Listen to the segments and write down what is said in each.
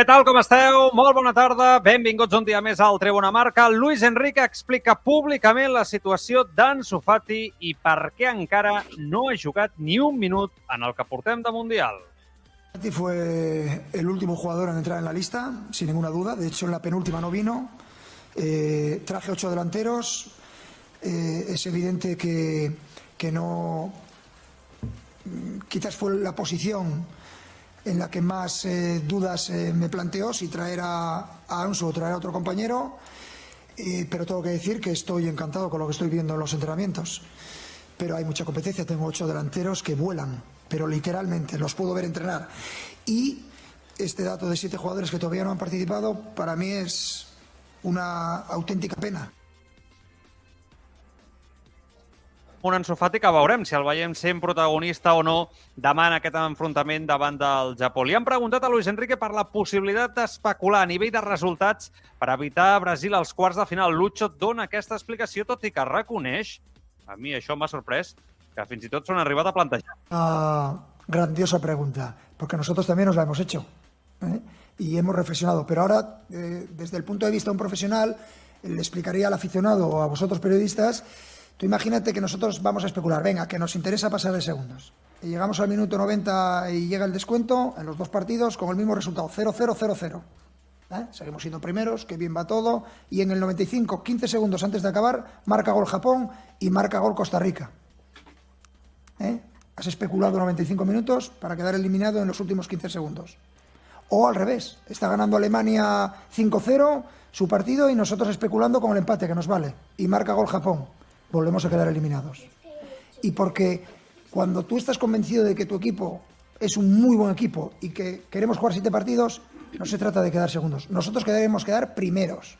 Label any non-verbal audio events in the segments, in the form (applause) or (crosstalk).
Què tal, com esteu? Molt bona tarda. Benvinguts un dia més al Tribuna Marca. Luis Enrique explica públicament la situació d'Ansu Fati i per què encara no ha jugat ni un minut en el que portem de Mundial. Fati fue el último jugador en entrar en la lista, sin ninguna duda. De hecho, en la penúltima no vino. Eh, traje ocho delanteros. Eh, es evidente que, que no. Quizás fue la posición en la que más eh, dudas eh, me planteó si traer a, a Ansu o traer a otro compañero. Pero tengo que decir que estoy encantado con lo que estoy viendo en los entrenamientos. Pero hay mucha competencia. Tengo ocho delanteros que vuelan, pero literalmente los puedo ver entrenar. Y este dato de siete jugadores que todavía no han participado, para mí es una auténtica pena. Un Ansu Fati que veurem si el veiem sent protagonista o no demà en aquest enfrontament davant del Japó. Li han preguntat a Luis Enrique per la possibilitat d'especular a nivell de resultats per evitar Brasil als quarts de final. Lucho dona aquesta explicació, tot i que reconeix, a mi això m'ha sorprès, que fins i tot s'han arribat a plantejar. Una grandiosa pregunta, porque nosotros también nos la hemos hecho ¿eh? y hemos reflexionado. Pero ahora, eh, desde el punto de vista de un profesional, le explicaría al aficionado o a vosotros periodistas, tú imagínate que nosotros vamos a especular, venga, que nos interesa pasar de segundos. Llegamos al minuto 90 y llega el descuento en los dos partidos con el mismo resultado, 0-0-0-0. ¿Eh? Seguimos siendo primeros, que bien va todo. Y en el 95, 15 segundos antes de acabar, marca gol Japón y marca gol Costa Rica. ¿Eh? Has especulado 95 minutos para quedar eliminado en los últimos 15 segundos. O al revés, está ganando Alemania 5-0 su partido y nosotros especulando con el empate que nos vale. Y marca gol Japón. Volvemos a quedar eliminados. Y porque cuando tú estás convencido de que tu equipo es un muy buen equipo y que queremos jugar siete partidos, no se trata de quedar segundos. Nosotros queremos quedar primeros.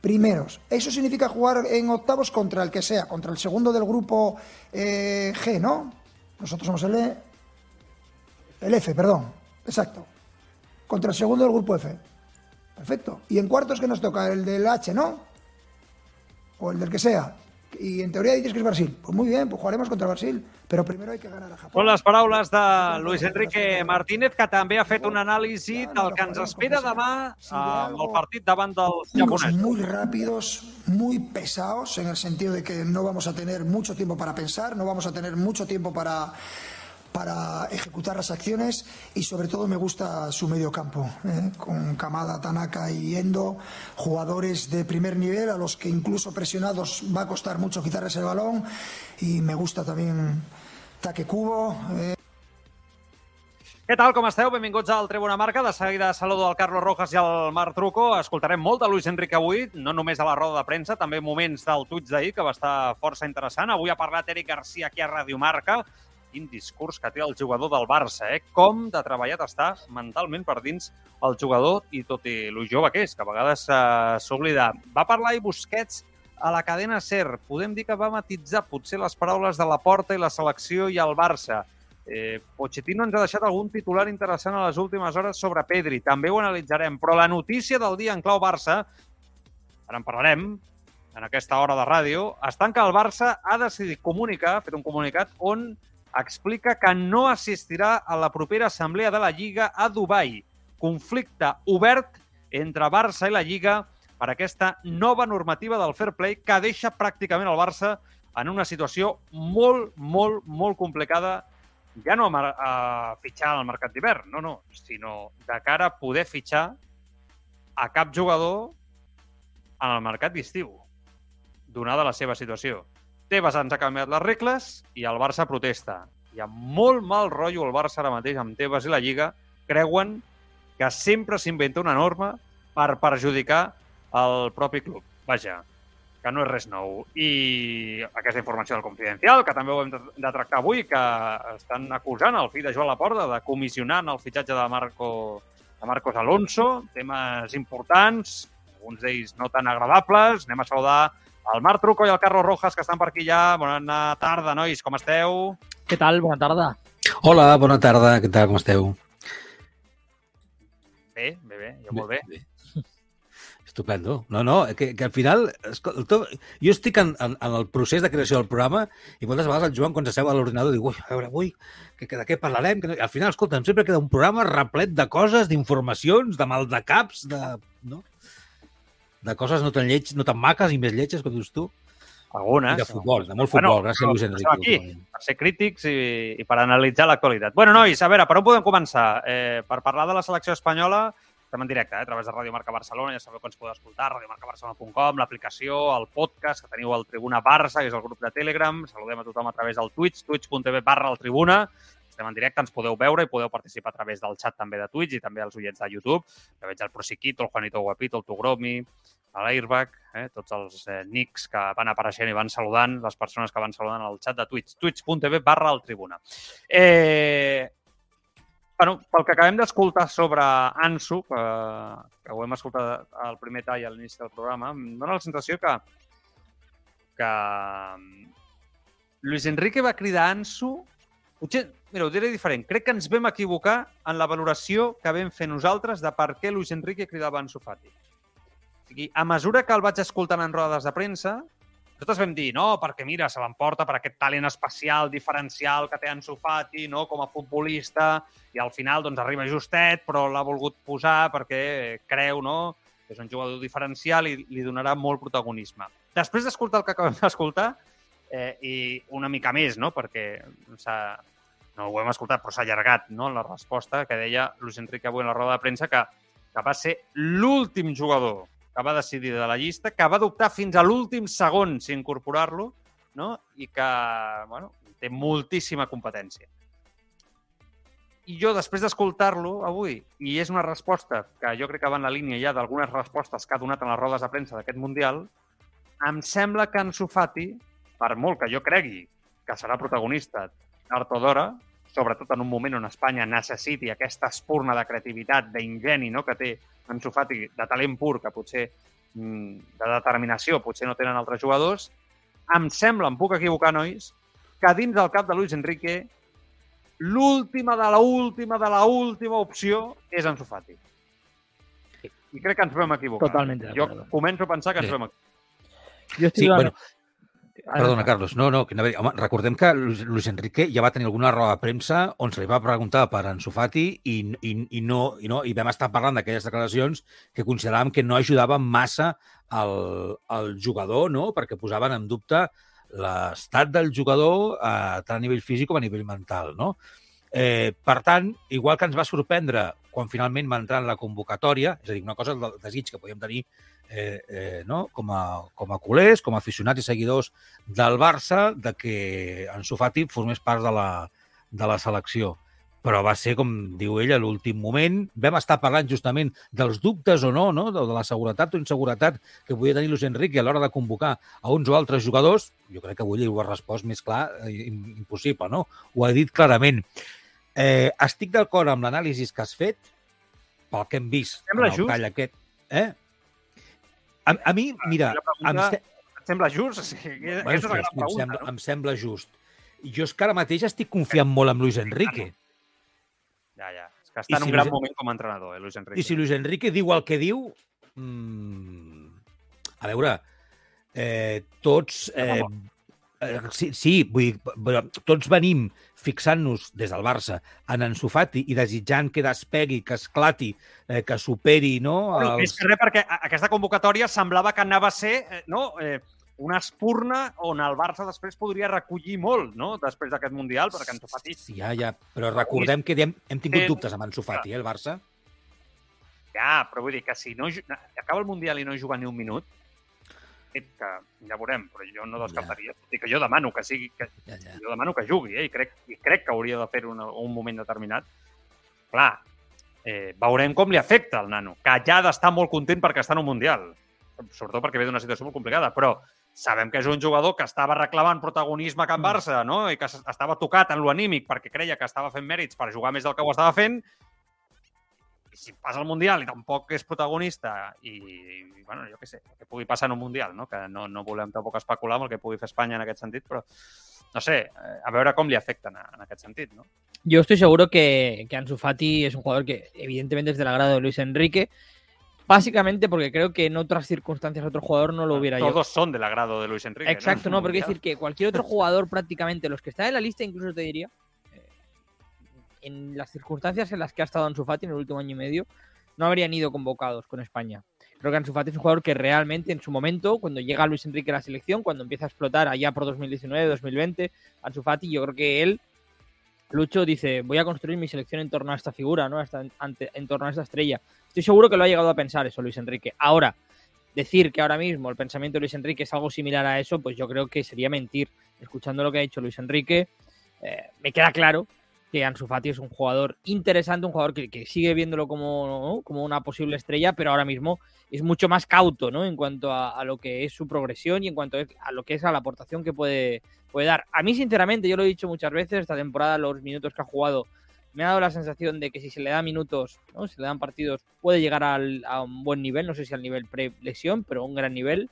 Primeros. Eso significa jugar en octavos contra el que sea, contra el segundo del grupo eh, G, ¿no? Nosotros somos el E. El F, perdón. Exacto. Contra el segundo del grupo F. Perfecto. Y en cuartos que nos toca el del H, ¿no? O el del que sea. Y en teoría dices que es Brasil. Pues muy bien, pues jugaremos contra Brasil. Però primer hay que ganar a Japó. Són les paraules de Luis Enrique Martínez, que també ha fet una anàlisi del que ens espera demà amb el partit davant dels japonesos. muy rápidos, muy pesados, en el sentido de que no vamos a tener mucho tiempo para pensar, no vamos a tener mucho tiempo para para ejecutar las acciones y sobre todo me gusta su medio campo, ¿eh? con Kamada, Tanaka y Endo, jugadores de primer nivel a los que incluso presionados va a costar mucho quitarles el balón y me gusta también Take Kubo. Eh. Què tal, com esteu? Benvinguts al Tribuna Marca. De seguida saludo al Carlos Rojas i al Marc Truco. Escoltarem molt de Luis Enrique avui, no només a la roda de premsa, també moments del tuit d'ahir, que va estar força interessant. Avui ha parlat Eric Garcia aquí a Radio Marca. Quin discurs que té el jugador del Barça, eh? Com de treballat està mentalment per dins el jugador i tot i lo jove que és, que a vegades eh, s'oblida. Va parlar i Busquets a la cadena SER. Podem dir que va matitzar potser les paraules de la Porta i la selecció i el Barça. Eh, Pochettino ens ha deixat algun titular interessant a les últimes hores sobre Pedri. També ho analitzarem. Però la notícia del dia en clau Barça, ara en parlarem, en aquesta hora de ràdio, en que el Barça ha decidit comunicar, ha fet un comunicat, on explica que no assistirà a la propera assemblea de la Lliga a Dubai. Conflicte obert entre Barça i la Lliga per aquesta nova normativa del fair play que deixa pràcticament el Barça en una situació molt, molt, molt complicada ja no a, a fitxar al mercat d'hivern, no, no, sinó de cara a poder fitxar a cap jugador en el mercat d'estiu, donada la seva situació. Tebas ens ha canviat les regles i el Barça protesta. Hi ha molt mal rotllo el Barça ara mateix amb Tebas i la Lliga. Creuen que sempre s'inventa una norma per perjudicar el propi club. Vaja, que no és res nou. I aquesta informació del Confidencial, que també ho hem de tractar avui, que estan acusant el fill de Joan Laporta de comissionar el fitxatge de, Marco, de Marcos Alonso, temes importants, alguns d'ells no tan agradables. Anem a saludar el Marc Truco i el Carlos Rojas, que estan per aquí ja. Bona tarda, nois, com esteu? Què tal? Bona tarda. Hola, bona tarda, què tal, com esteu? Bé, bé, bé, jo molt bé. bé. Estupendo. No, no, que, que al final... Escolta, jo estic en, en, en el procés de creació del programa i moltes vegades el Joan, quan s'asseu a l'ordinador, diu, ui, a veure, avui, que, que de què parlarem? Que no... Al final, escolta, sempre queda un programa replet de coses, d'informacions, de mal de caps, de... Coses no tan lleig, no tan maques i més lletges, com dius tu. Algunes. I de futbol, de molt futbol. Bueno, Gràcies, Luis Enrique. Aquí, per ser crítics i, i per analitzar l'actualitat. Bueno, nois, a veure, per on podem començar? Eh, per parlar de la selecció espanyola, estem en directe, eh, a través de Ràdio Marca Barcelona, ja sabeu que ens podeu escoltar, radiomarcabarcelona.com, l'aplicació, el podcast que teniu al Tribuna Barça, que és el grup de Telegram. Saludem a tothom a través del Twitch, twitch.tv barra el Tribuna. Estem en directe, ens podeu veure i podeu participar a través del xat també de Twitch i també els ullets de YouTube. Que veig el Prosiquito, el Juanito Guapito, el Tugromi, l'Airbag, eh, tots els eh, nicks que van apareixent i van saludant, les persones que van saludant al xat de Twitch, twitch.tv barra el Tribuna. Eh, Bueno, pel que acabem d'escoltar sobre Ansu, que, que ho hem escoltat al primer tall a l'inici del programa, em dóna la sensació que, que Luis Enrique va cridar Ansu... Potser, mira, ho diré diferent. Crec que ens vam equivocar en la valoració que vam fer nosaltres de per què Luis Enrique cridava Ansu Fati. O sigui, a mesura que el vaig escoltant en rodes de premsa, nosaltres vam dir, no, perquè mira, se l'emporta per aquest talent especial, diferencial que té Ansu Fati, no, com a futbolista, i al final doncs, arriba justet, però l'ha volgut posar perquè creu no, que és un jugador diferencial i li donarà molt protagonisme. Després d'escoltar el que acabem d'escoltar, eh, i una mica més, no, perquè no ho hem escoltat, però s'ha allargat no, la resposta que deia Luis Enrique avui en la roda de premsa, que, que va ser l'últim jugador que va decidir de la llista, que va dubtar fins a l'últim segon si incorporar-lo, no? i que bueno, té moltíssima competència. I jo, després d'escoltar-lo avui, i és una resposta que jo crec que va en la línia ja d'algunes respostes que ha donat en les rodes de premsa d'aquest Mundial, em sembla que en Sofati, per molt que jo cregui que serà protagonista tard o d'hora, sobretot en un moment on Espanya necessiti aquesta espurna de creativitat, d'ingeni no? que té en Sofati, de talent pur, que potser mm, de determinació potser no tenen altres jugadors, em sembla, em puc equivocar, nois, que dins del cap de Luis Enrique l'última de la última de la última opció és en Sofati. I crec que ens vam equivocar. Totalment. Jo començo a pensar que ens vam equivocar. Jo estic sí, bueno, Perdona, Carlos. No, no, que home, recordem que Luis Enrique ja va tenir alguna roda de premsa on se li va preguntar per Ansu Fati i, i, i, no, i, no, i vam estar parlant d'aquelles declaracions que consideràvem que no ajudaven massa al, al jugador, no? perquè posaven en dubte l'estat del jugador eh, tant a nivell físic com a nivell mental. No? Eh, per tant, igual que ens va sorprendre quan finalment va entrar en la convocatòria, és a dir, una cosa del desig que podíem tenir eh, eh, no? com, a, com a culers, com a aficionats i seguidors del Barça, de que en Sofati formés part de la, de la selecció. Però va ser, com diu ella, l'últim moment. Vam estar parlant justament dels dubtes o no, no? de la seguretat o inseguretat que podia tenir Luis Enrique a l'hora de convocar a uns o altres jugadors. Jo crec que avui ho ha respost més clar, eh, impossible, no? Ho ha dit clarament. Eh, estic d'acord amb l'anàlisi que has fet, pel que hem vist Sembla en el tall aquest. Eh? A, a mi, mira... Pregunta, em, et sembla just? O sigui, bueno, és una gran pregunta, em, sembla, no? em sembla just. Jo és que ara mateix estic confiant molt en Luis Enrique. Ja, ja. És que està I en si un gran Luis... moment com a entrenador, eh, Luis Enrique. I si Luis Enrique diu el que diu... Mmm, a veure, eh, tots... Eh, sí, sí, vull dir, tots venim fixant-nos des del Barça en en Sofati i desitjant que despegui, que esclati, eh, que superi, no? Els... És que res, perquè aquesta convocatòria semblava que anava a ser, eh, no?, eh, una espurna on el Barça després podria recollir molt, no?, després d'aquest Mundial, perquè en Sofati... Sí, ja, ja, però recordem que hem, hem tingut dubtes amb en Sofati, eh, el Barça. Ja, però vull dir que si no acaba el Mundial i no juga ni un minut, que ja veurem, però jo no descartaria. Ja. que jo demano que sigui, que, ja, ja. jo demano que jugui, eh? I, crec, i crec que hauria de fer un, un moment determinat. Clar, eh, veurem com li afecta al nano, que ja ha d'estar molt content perquè està en un Mundial, sobretot perquè ve d'una situació molt complicada, però sabem que és un jugador que estava reclamant protagonisme a Can mm. Barça, no? I que estava tocat en lo anímic perquè creia que estava fent mèrits per jugar més del que ho estava fent I si passa el Mundial i tampoc és protagonista i, i bueno, jo què sé, que pugui passar en un Mundial, no? que no, no volem tampoc especular amb el que pugui fer Espanya en aquest sentit, però no sé, eh, a veure com li afecten en aquest sentit, ¿no? Yo estoy seguro que, que Ansu Fati es un jugador que evidentemente es del agrado de Luis Enrique, básicamente porque creo que en otras circunstancias otro jugador no lo hubiera Todos yo. son del agrado de Luis Enrique. Exacto, ¿no? no, porque es decir que cualquier otro jugador prácticamente, los que están en la lista incluso te diría, en las circunstancias en las que ha estado Ansu Fati en el último año y medio, no habrían ido convocados con España. Creo que Ansu Fati es un jugador que realmente en su momento, cuando llega Luis Enrique a la selección, cuando empieza a explotar allá por 2019-2020, Ansu Fati, yo creo que él, Lucho, dice, voy a construir mi selección en torno a esta figura, ¿no? En torno a esta estrella. Estoy seguro que lo ha llegado a pensar eso Luis Enrique. Ahora, decir que ahora mismo el pensamiento de Luis Enrique es algo similar a eso, pues yo creo que sería mentir. Escuchando lo que ha dicho Luis Enrique, eh, me queda claro que Ansu Fati es un jugador interesante, un jugador que, que sigue viéndolo como, ¿no? como una posible estrella, pero ahora mismo es mucho más cauto ¿no? en cuanto a, a lo que es su progresión y en cuanto a lo que es a la aportación que puede, puede dar. A mí, sinceramente, yo lo he dicho muchas veces, esta temporada, los minutos que ha jugado, me ha dado la sensación de que si se le da minutos, ¿no? se le dan partidos, puede llegar al- a un buen nivel, no sé si al nivel pre-lesión, pero un gran nivel.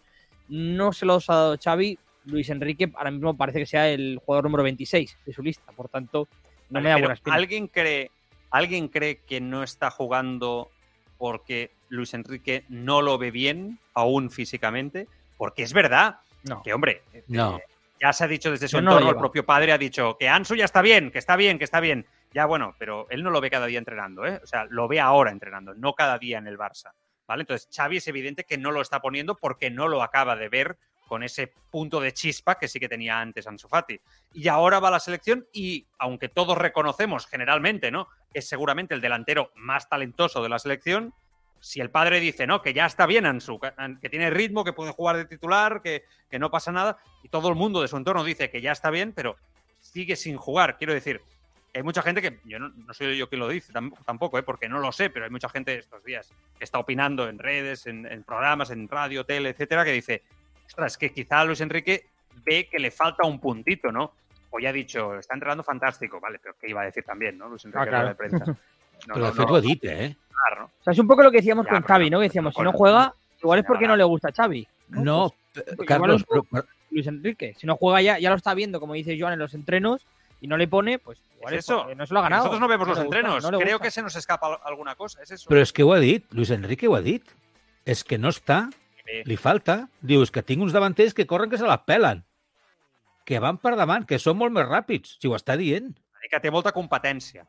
No se los ha dado Xavi. Luis Enrique ahora mismo parece que sea el jugador número 26 de su lista, por tanto, no me da Pero buena espina. ¿alguien cree, ¿Alguien cree que no está jugando porque Luis Enrique no lo ve bien, aún físicamente? Porque es verdad No. que, hombre, eh, No. ya se ha dicho desde su no entorno, el propio padre ha dicho que Ansu ya está bien, que está bien, que está bien. Ya bueno, pero él no lo ve cada día entrenando, ¿eh? O sea, lo ve ahora entrenando, no cada día en el Barça. ¿Vale? Entonces, Xavi es evidente que no lo está poniendo porque no lo acaba de ver con ese punto de chispa que sí que tenía antes Ansu Fati. Y ahora va la selección y, aunque todos reconocemos generalmente, ¿no? Que es seguramente el delantero más talentoso de la selección, si el padre dice, no, que ya está bien Ansu, que, tiene ritmo, que puede jugar de titular, que, que no pasa nada, y todo el mundo de su entorno dice que ya está bien, pero sigue sin jugar. Quiero decir, hay mucha gente que, yo no, no soy yo quien lo dice tam- tampoco, ¿eh? porque no lo sé, pero hay mucha gente estos días que está opinando en redes, en programas, en radio, tele, etcétera, que dice, ostras, que quizá Luis Enrique ve que le falta un puntito, ¿no? O ya ha dicho, está entrenando fantástico, vale, pero ¿qué iba a decir también, no? Luis Enrique Ah, claro. de prensa. (laughs) No, Però no, no, ho ha dit, eh? claro, ¿no? O sea, es un poco lo que decíamos Ya, con pero Xavi, no. Que decíamos, si no, juega, igual es porque no le gusta Xavi. ¿no? No, Pues, igual Carlos, Luis Enrique. Si no juega ya, ya lo está viendo, como dice Joan en los entrenos, y no le pone, pues igual Es es eso. no se lo ha ganado. Nosotros no vemos los gusta, entrenos. no Creo gusta. que se nos escapa al- alguna cosa, es eso. però és que ho ha dit, Luis Enrique ho ha dit. És que no està, Eh, li falta. Diu, és que tinc uns davanters que corren que se la pelen. Que van per davant, que són molt més ràpids. Si ho està dient. que té molta competència.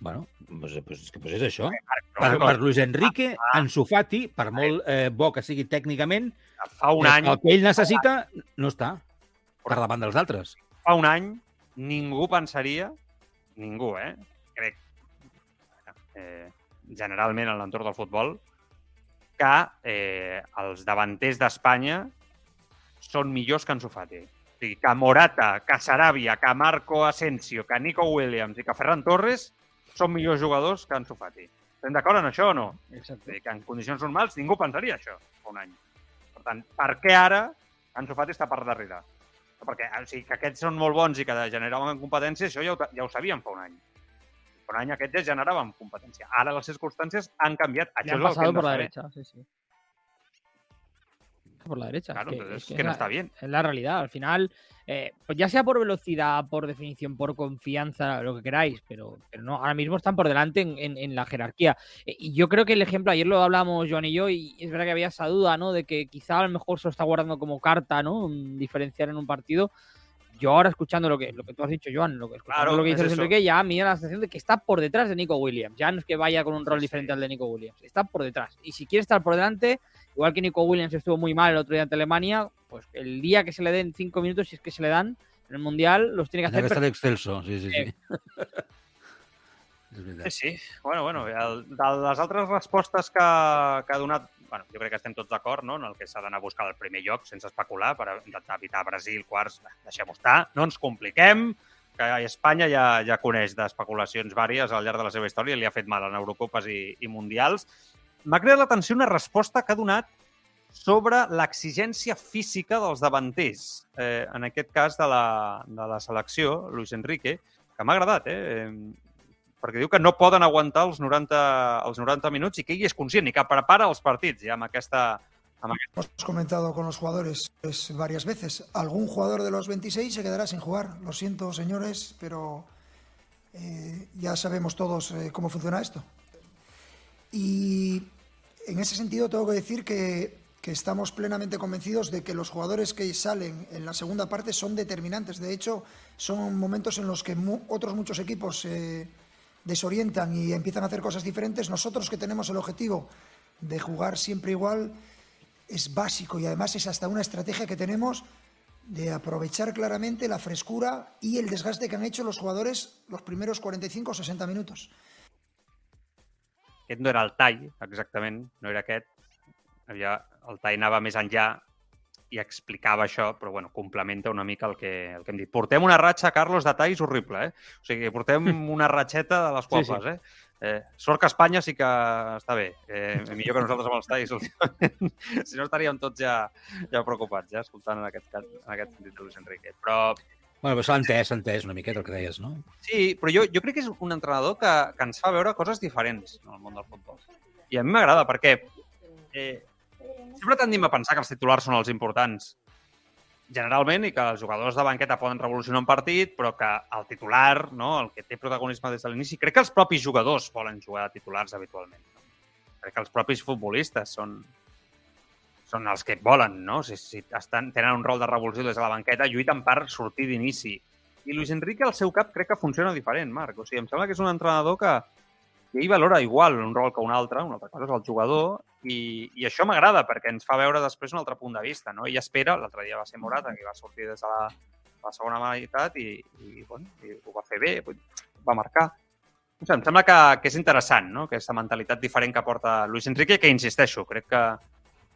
Bueno, pues, pues, és que pues és això. Per, bueno, per Luis Enrique, Ansu Fati, per molt eh, bo que sigui tècnicament, fa un any, el que ell necessita no està per davant dels altres. fa un any, ningú pensaria, ningú, eh? Crec, eh, generalment en l'entorn del futbol, que eh, els davanters d'Espanya són millors que Ansu Fati. O sigui, que Morata, que Sarabia, que Marco Asensio, que Nico Williams i que Ferran Torres són millors jugadors que Ansu Fati. Estem d'acord en això o no? Exacto. És a dir, que en condicions normals ningú pensaria això fa un any. Per tant, per què ara Ansu Fati està per darrere? Perquè o sigui, que aquests són molt bons i que generaven competència, això ja ho, ja ho sabíem fa un any. Fa un any aquests ja generaven competència. Ara les circumstàncies han canviat. Això han pasado hem de por la derecha, sí, sí. Por la derecha. Claro, es que, es es que no la- está bien. Es la realidad. Al final, eh, pues ya sea por velocidad, por definición, por confianza, lo que queráis, pero, pero no, ahora mismo están por delante en, en- en la jerarquía. Eh, y yo creo que el ejemplo, ayer lo hablamos Joan y yo, y es verdad que había esa duda, ¿no? De que quizá a lo mejor se lo está guardando como carta, ¿no? Un diferenciar en un partido. Yo ahora escuchando lo que, lo que tú has dicho, Joan, lo que, escuchando Claro, lo que es dice Luis eso. Enrique, ya me da la sensación de que está por detrás de Nico Williams. Ya no es que vaya con un rol diferente sí. al de Nico Williams. Está por detrás. Y si quiere estar por delante, igual que Nico Williams estuvo muy mal el otro día ante Alemania, pues el día que se le den cinco minutos, si es que se le dan en el Mundial, los tiene que hacer. que estar excelso, sí, sí, sí. Eh. (laughs) Sí, sí. Bueno, bueno, de les altres respostes que, que ha donat, bueno, jo crec que estem tots d'acord, no?, en el que s'ha d'anar a buscar el primer lloc, sense especular, per intentar evitar Brasil, quarts, deixem-ho estar, no ens compliquem, que Espanya ja, ja coneix d'especulacions vàries al llarg de la seva història, li ha fet mal en Eurocopes i, i Mundials. M'ha cridat l'atenció una resposta que ha donat sobre l'exigència física dels davanters, eh, en aquest cas de la, de la selecció, Luis Enrique, que m'ha agradat, eh? Perquè diu que no poden aguantar els 90, els 90 minuts i que ell és conscient i que prepara els partits ja amb aquesta, Hemos comentado con los jugadores pues, varias veces. Algún jugador de los 26 se quedará sin jugar. Lo siento, señores, pero eh, ya sabemos todos eh, cómo funciona esto. Y en ese sentido tengo que decir que, que, estamos plenamente convencidos de que los jugadores que salen en la segunda parte son determinantes. De hecho, son momentos en los que otros muchos equipos se desorientan y empiezan a hacer cosas diferentes. Nosotros que tenemos el objetivo de jugar siempre igual, es básico y además es hasta una estrategia que tenemos de aprovechar claramente la frescura y el desgaste que han hecho los jugadores los primeros 45 o 60 minutos. Aquest no era el tall, no era aquest. Havia, el tall anava i explicava això, però bueno, complementa una mica el que, el que hem dit. Portem una ratxa, Carlos, de talls horrible, eh? O sigui, portem (laughs) una ratxeta de les quals, sí, sí. eh? Eh, sort que Espanya sí que està bé. Eh, millor que nosaltres amb els talls, últimament. (laughs) si no, estaríem tots ja, ja preocupats, ja, escoltant en aquest, en aquest sentit de Luis Enrique. Però... Bueno, però s'ha entès, s'ha entès una miqueta el que deies, no? Sí, però jo, jo crec que és un entrenador que, que ens fa veure coses diferents en el món del futbol. I a mi m'agrada perquè eh, sempre tendim a pensar que els titulars són els importants generalment i que els jugadors de banqueta poden revolucionar un partit, però que el titular, no, el que té protagonisme des de l'inici, crec que els propis jugadors volen jugar de titulars habitualment. No? Crec que els propis futbolistes són, són els que volen, no? Si, si estan, tenen un rol de revolució des de la banqueta, lluiten per sortir d'inici. I Luis Enrique, al seu cap, crec que funciona diferent, Marc. O sigui, em sembla que és un entrenador que, i ell valora igual un rol que un altre, una altra cosa és el jugador, i, i això m'agrada perquè ens fa veure després un altre punt de vista, no? Ell espera, l'altre dia va ser Morata, que va sortir des de la, la segona meitat i, i, bueno, i ho va fer bé, va marcar. No sé, em sembla que, que és interessant, no?, aquesta mentalitat diferent que porta Luis Enrique, que insisteixo, crec que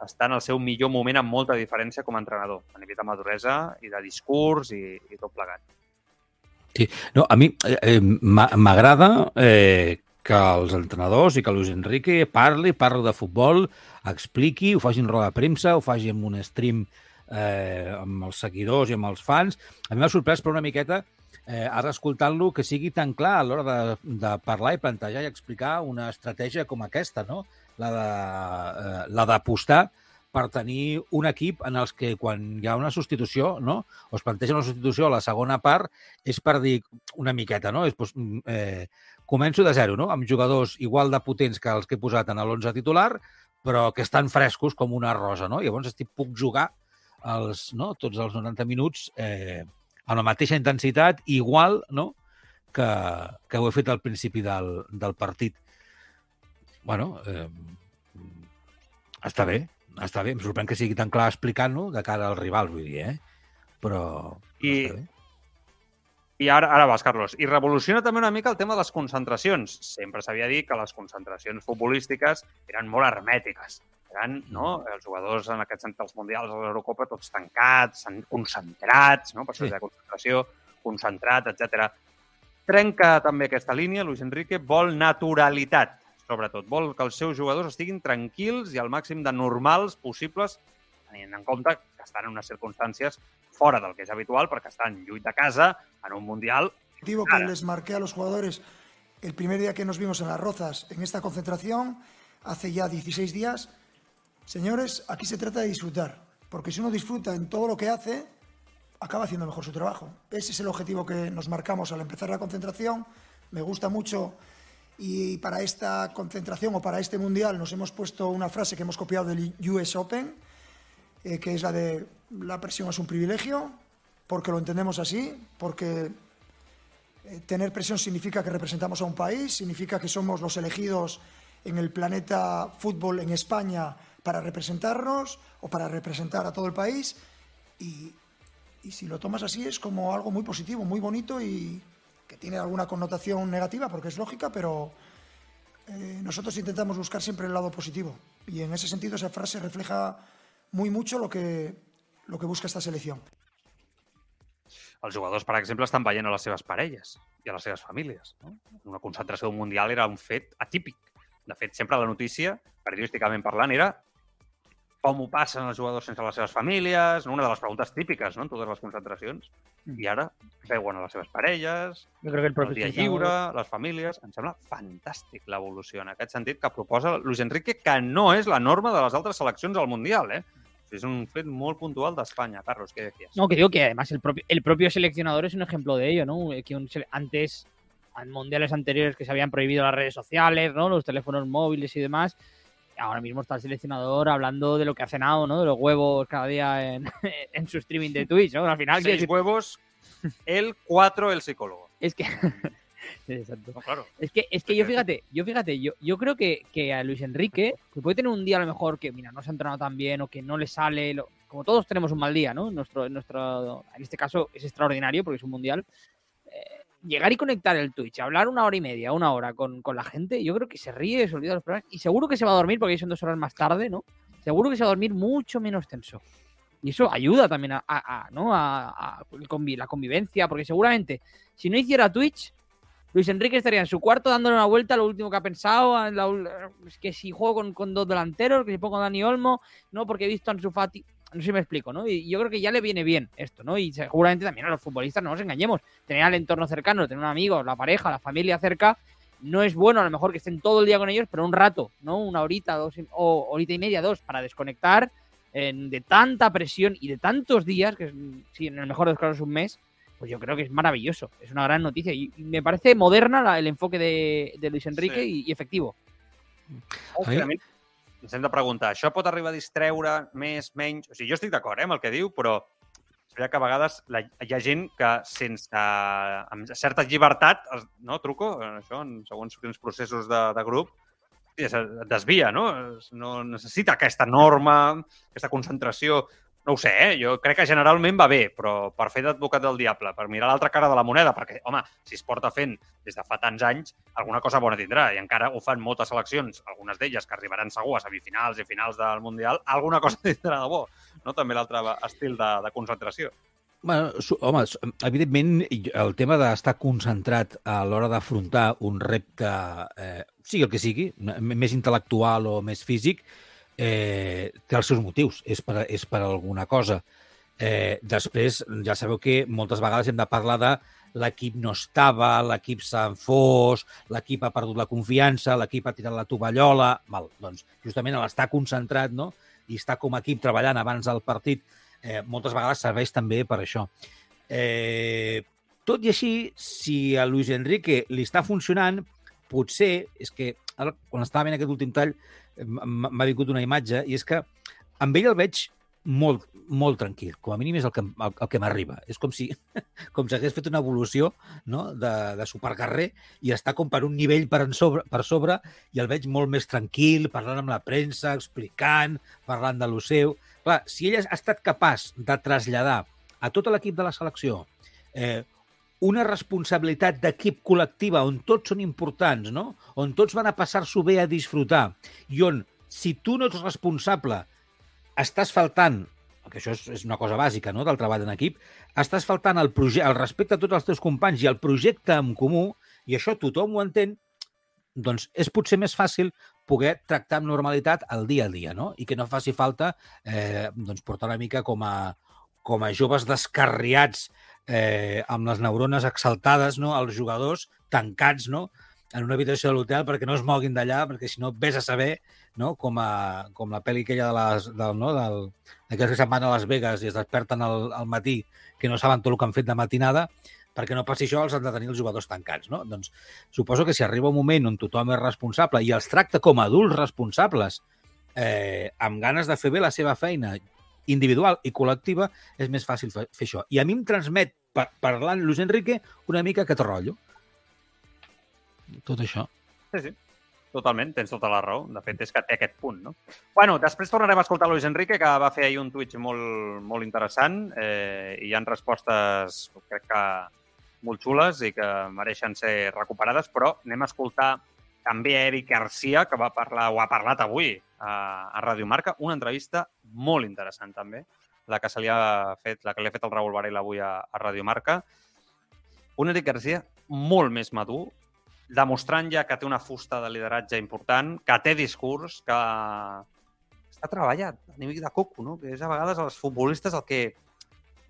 està en el seu millor moment amb molta diferència com a entrenador, a nivell de maduresa i de discurs i, i tot plegat. Sí, no, a mi eh, eh m'agrada eh, que els entrenadors i que Luis Enrique parli, parli de futbol, expliqui, ho faci en roda de premsa, ho faci en un stream eh, amb els seguidors i amb els fans. A mi m'ha sorprès per una miqueta eh, ara escoltant-lo que sigui tan clar a l'hora de, de parlar i plantejar i explicar una estratègia com aquesta, no? la d'apostar eh, per tenir un equip en els que quan hi ha una substitució, no? o es planteja una substitució a la segona part, és per dir una miqueta, no? És, doncs, eh, començo de zero, no? amb jugadors igual de potents que els que he posat en l'11 titular, però que estan frescos com una rosa. No? Llavors estic, puc jugar els, no? tots els 90 minuts eh, amb la mateixa intensitat, igual no? que, que ho he fet al principi del, del partit. bueno, eh, està bé, està bé. Em sorprèn que sigui tan clar explicant-ho de cara al rival, vull dir, eh? Però, I, està bé. I ara, ara vas, Carlos. I revoluciona també una mica el tema de les concentracions. Sempre s'havia dit que les concentracions futbolístiques eren molt hermètiques. Eren, no?, mm. els jugadors, en aquest sentit, els mundials, a l'Eurocopa, tots tancats, concentrats, no?, per això sí. de concentració, concentrat, etc. Trenca també aquesta línia, Luis Enrique vol naturalitat, sobretot. Vol que els seus jugadors estiguin tranquils i al màxim de normals possibles, tenint en compte estan en unes circumstàncies fora del que és habitual perquè estan lluit de casa en un Mundial. Digo que les marqué a los jugadores el primer día que nos vimos en Las Rozas, en esta concentración, hace ya 16 días, señores, aquí se trata de disfrutar, porque si uno disfruta en todo lo que hace, acaba haciendo mejor su trabajo. Ese es el objetivo que nos marcamos al empezar la concentración. Me gusta mucho y para esta concentración o para este mundial nos hemos puesto una frase que hemos copiado del US Open, eh, que es la de la presión es un privilegio, porque lo entendemos así, porque eh, tener presión significa que representamos a un país, significa que somos los elegidos en el planeta fútbol en España para representarnos o para representar a todo el país. Y, y si lo tomas así es como algo muy positivo, muy bonito y que tiene alguna connotación negativa porque es lógica, pero eh, nosotros intentamos buscar siempre el lado positivo. Y en ese sentido esa frase refleja muy mucho lo que, lo que busca esta selecció. Els jugadors, per exemple, estan veient a les seves parelles i a les seves famílies. No? Una concentració Mundial era un fet atípic. De fet, sempre la notícia, periodísticament parlant, era com ho passen els jugadors sense les seves famílies, una de les preguntes típiques no? en totes les concentracions. Mm. I ara veuen a les seves parelles, Jo crec que el el propi dia seleccionador- lliure, les famílies... Em sembla fantàstic l'evolució en aquest sentit que proposa Luis Enrique, que no és la norma de les altres seleccions al Mundial, eh? És un fet molt puntual d'Espanya. Carlos, què decías? No, que digo que además el propio, el propio seleccionador es un ejemplo de ello, ¿no? Que un antes, en mundiales anteriores que se habían prohibido las redes sociales, ¿no? Los teléfonos móviles y demás. Ahora mismo está el seleccionador hablando de lo que ha cenado, ¿no? De los huevos cada día en, (laughs) en su streaming de Twitch, ¿no? Al final, Seis huevos, el cuatro el psicólogo. es que... (laughs) Sí, exacto. No, claro. Es que, es que yo fíjate, yo fíjate, yo, yo creo que, que a Luis Enrique, que puede tener un día a lo mejor que, mira, no se ha entrenado tan bien o que no le sale, lo- como todos tenemos un mal día, ¿no? Nuestro, nuestro, en este caso es extraordinario porque es un mundial. Llegar y conectar el Twitch, hablar una hora y media, una hora con, con la gente, yo creo que se ríe, se olvida los problemas y seguro que se va a dormir porque son dos horas más tarde, ¿no? Seguro que se va a dormir mucho menos tenso. Y eso ayuda también a, ¿no? a, la convivencia, porque seguramente si no hiciera Twitch, Luis Enrique estaría en su cuarto dándole una vuelta lo último que ha pensado. es que si juego con, con dos delanteros, que si pongo a Dani Olmo, no, porque he visto a Ansu Fati. No sé si me explico, ¿no? Y yo creo que ya le viene bien esto, ¿no? Y seguramente también a los futbolistas, no nos engañemos, tener al entorno cercano, tener un amigo, la pareja, la familia cerca, no es bueno a lo mejor que estén todo el día con ellos, pero un rato, ¿no? Una horita, dos, y- o horita y media, dos, para desconectar en- de tanta presión y de tantos días, que es, sí, en el mejor de los casos es un mes, pues yo creo que es maravilloso. Es una gran noticia. Y y me parece moderna la- el enfoque de, de Luis Enrique Sí. y, y efectivo. Òbviament, ens hem de preguntar, això pot arribar a distreure més, menys... O sigui, jo estic d'acord eh, amb el que diu, però és que a vegades la, hi ha gent que sense, amb certa llibertat, no, truco, eh, això, en segons quins processos de, de grup, es desvia, no? No necessita aquesta norma, aquesta concentració. No ho sé, eh? jo crec que generalment va bé, però per fer d'advocat del diable, per mirar l'altra cara de la moneda, perquè, home, si es porta fent des de fa tants anys, alguna cosa bona tindrà, i encara ho fan moltes seleccions, algunes d'elles que arribaran segur a semifinals i finals del Mundial, alguna cosa (laughs) tindrà de bo, no? També l'altre estil de, de concentració. Bueno, home, evidentment, el tema d'estar concentrat a l'hora d'afrontar un repte, eh, sigui el que sigui, més intel·lectual o més físic, eh, té els seus motius, és per, és per alguna cosa. Eh, després, ja sabeu que moltes vegades hem de parlar de l'equip no estava, l'equip s'ha enfós, l'equip ha perdut la confiança, l'equip ha tirat la tovallola... Val, doncs, justament l'estar concentrat no? i estar com a equip treballant abans del partit, eh, moltes vegades serveix també per això. Eh, tot i així, si a Luis Enrique li està funcionant, potser, és que ara, quan estava veient aquest últim tall, m'ha vingut una imatge, i és que amb ell el veig molt, molt tranquil. Com a mínim és el que, el, el que m'arriba. És com si, (laughs) com hagués fet una evolució no? de, de supercarrer i està com per un nivell per, en sobre, per sobre i el veig molt més tranquil, parlant amb la premsa, explicant, parlant de lo seu. Clar, si ell ha estat capaç de traslladar a tot l'equip de la selecció eh, una responsabilitat d'equip col·lectiva on tots són importants, no? on tots van a passar-s'ho bé a disfrutar i on, si tu no ets responsable, estàs faltant que això és, és una cosa bàsica no? del treball en equip, estàs faltant el, el respecte a tots els teus companys i el projecte en comú, i això tothom ho entén, doncs és potser més fàcil poder tractar amb normalitat el dia a dia, no? I que no faci falta eh, doncs portar una mica com a, com a joves descarriats eh, amb les neurones exaltades, no? els jugadors tancats no? en una habitació de l'hotel perquè no es moguin d'allà, perquè si no vés a saber, no? com, a, com la pel·li aquella de les, del, no? del, d'aquells que se'n van a Las Vegas i es desperten al, al matí que no saben tot el que han fet de matinada, perquè no passi això, els han de tenir els jugadors tancats. No? Doncs suposo que si arriba un moment on tothom és responsable i els tracta com a adults responsables, eh, amb ganes de fer bé la seva feina individual i col·lectiva, és més fàcil fer, fer això. I a mi em transmet, par parlant Luis Enrique, una mica aquest rotllo. Tot això. Sí, sí. Totalment, tens tota la raó. De fet, és que té aquest punt, no? Bueno, després tornarem a escoltar Luis Enrique, que va fer ahir un Twitch molt, molt interessant eh, i hi han respostes, crec que molt xules i que mereixen ser recuperades, però anem a escoltar també Eric Garcia, que va parlar o ha parlat avui a, a Radio Marca, una entrevista molt interessant també, la que se li ha fet, la que li ha fet el Raül Varela avui a, a Radio Marca. Un Eric Garcia molt més madur, demostrant ja que té una fusta de lideratge important, que té discurs, que està treballat nivell de coco, no? que és a vegades els futbolistes el que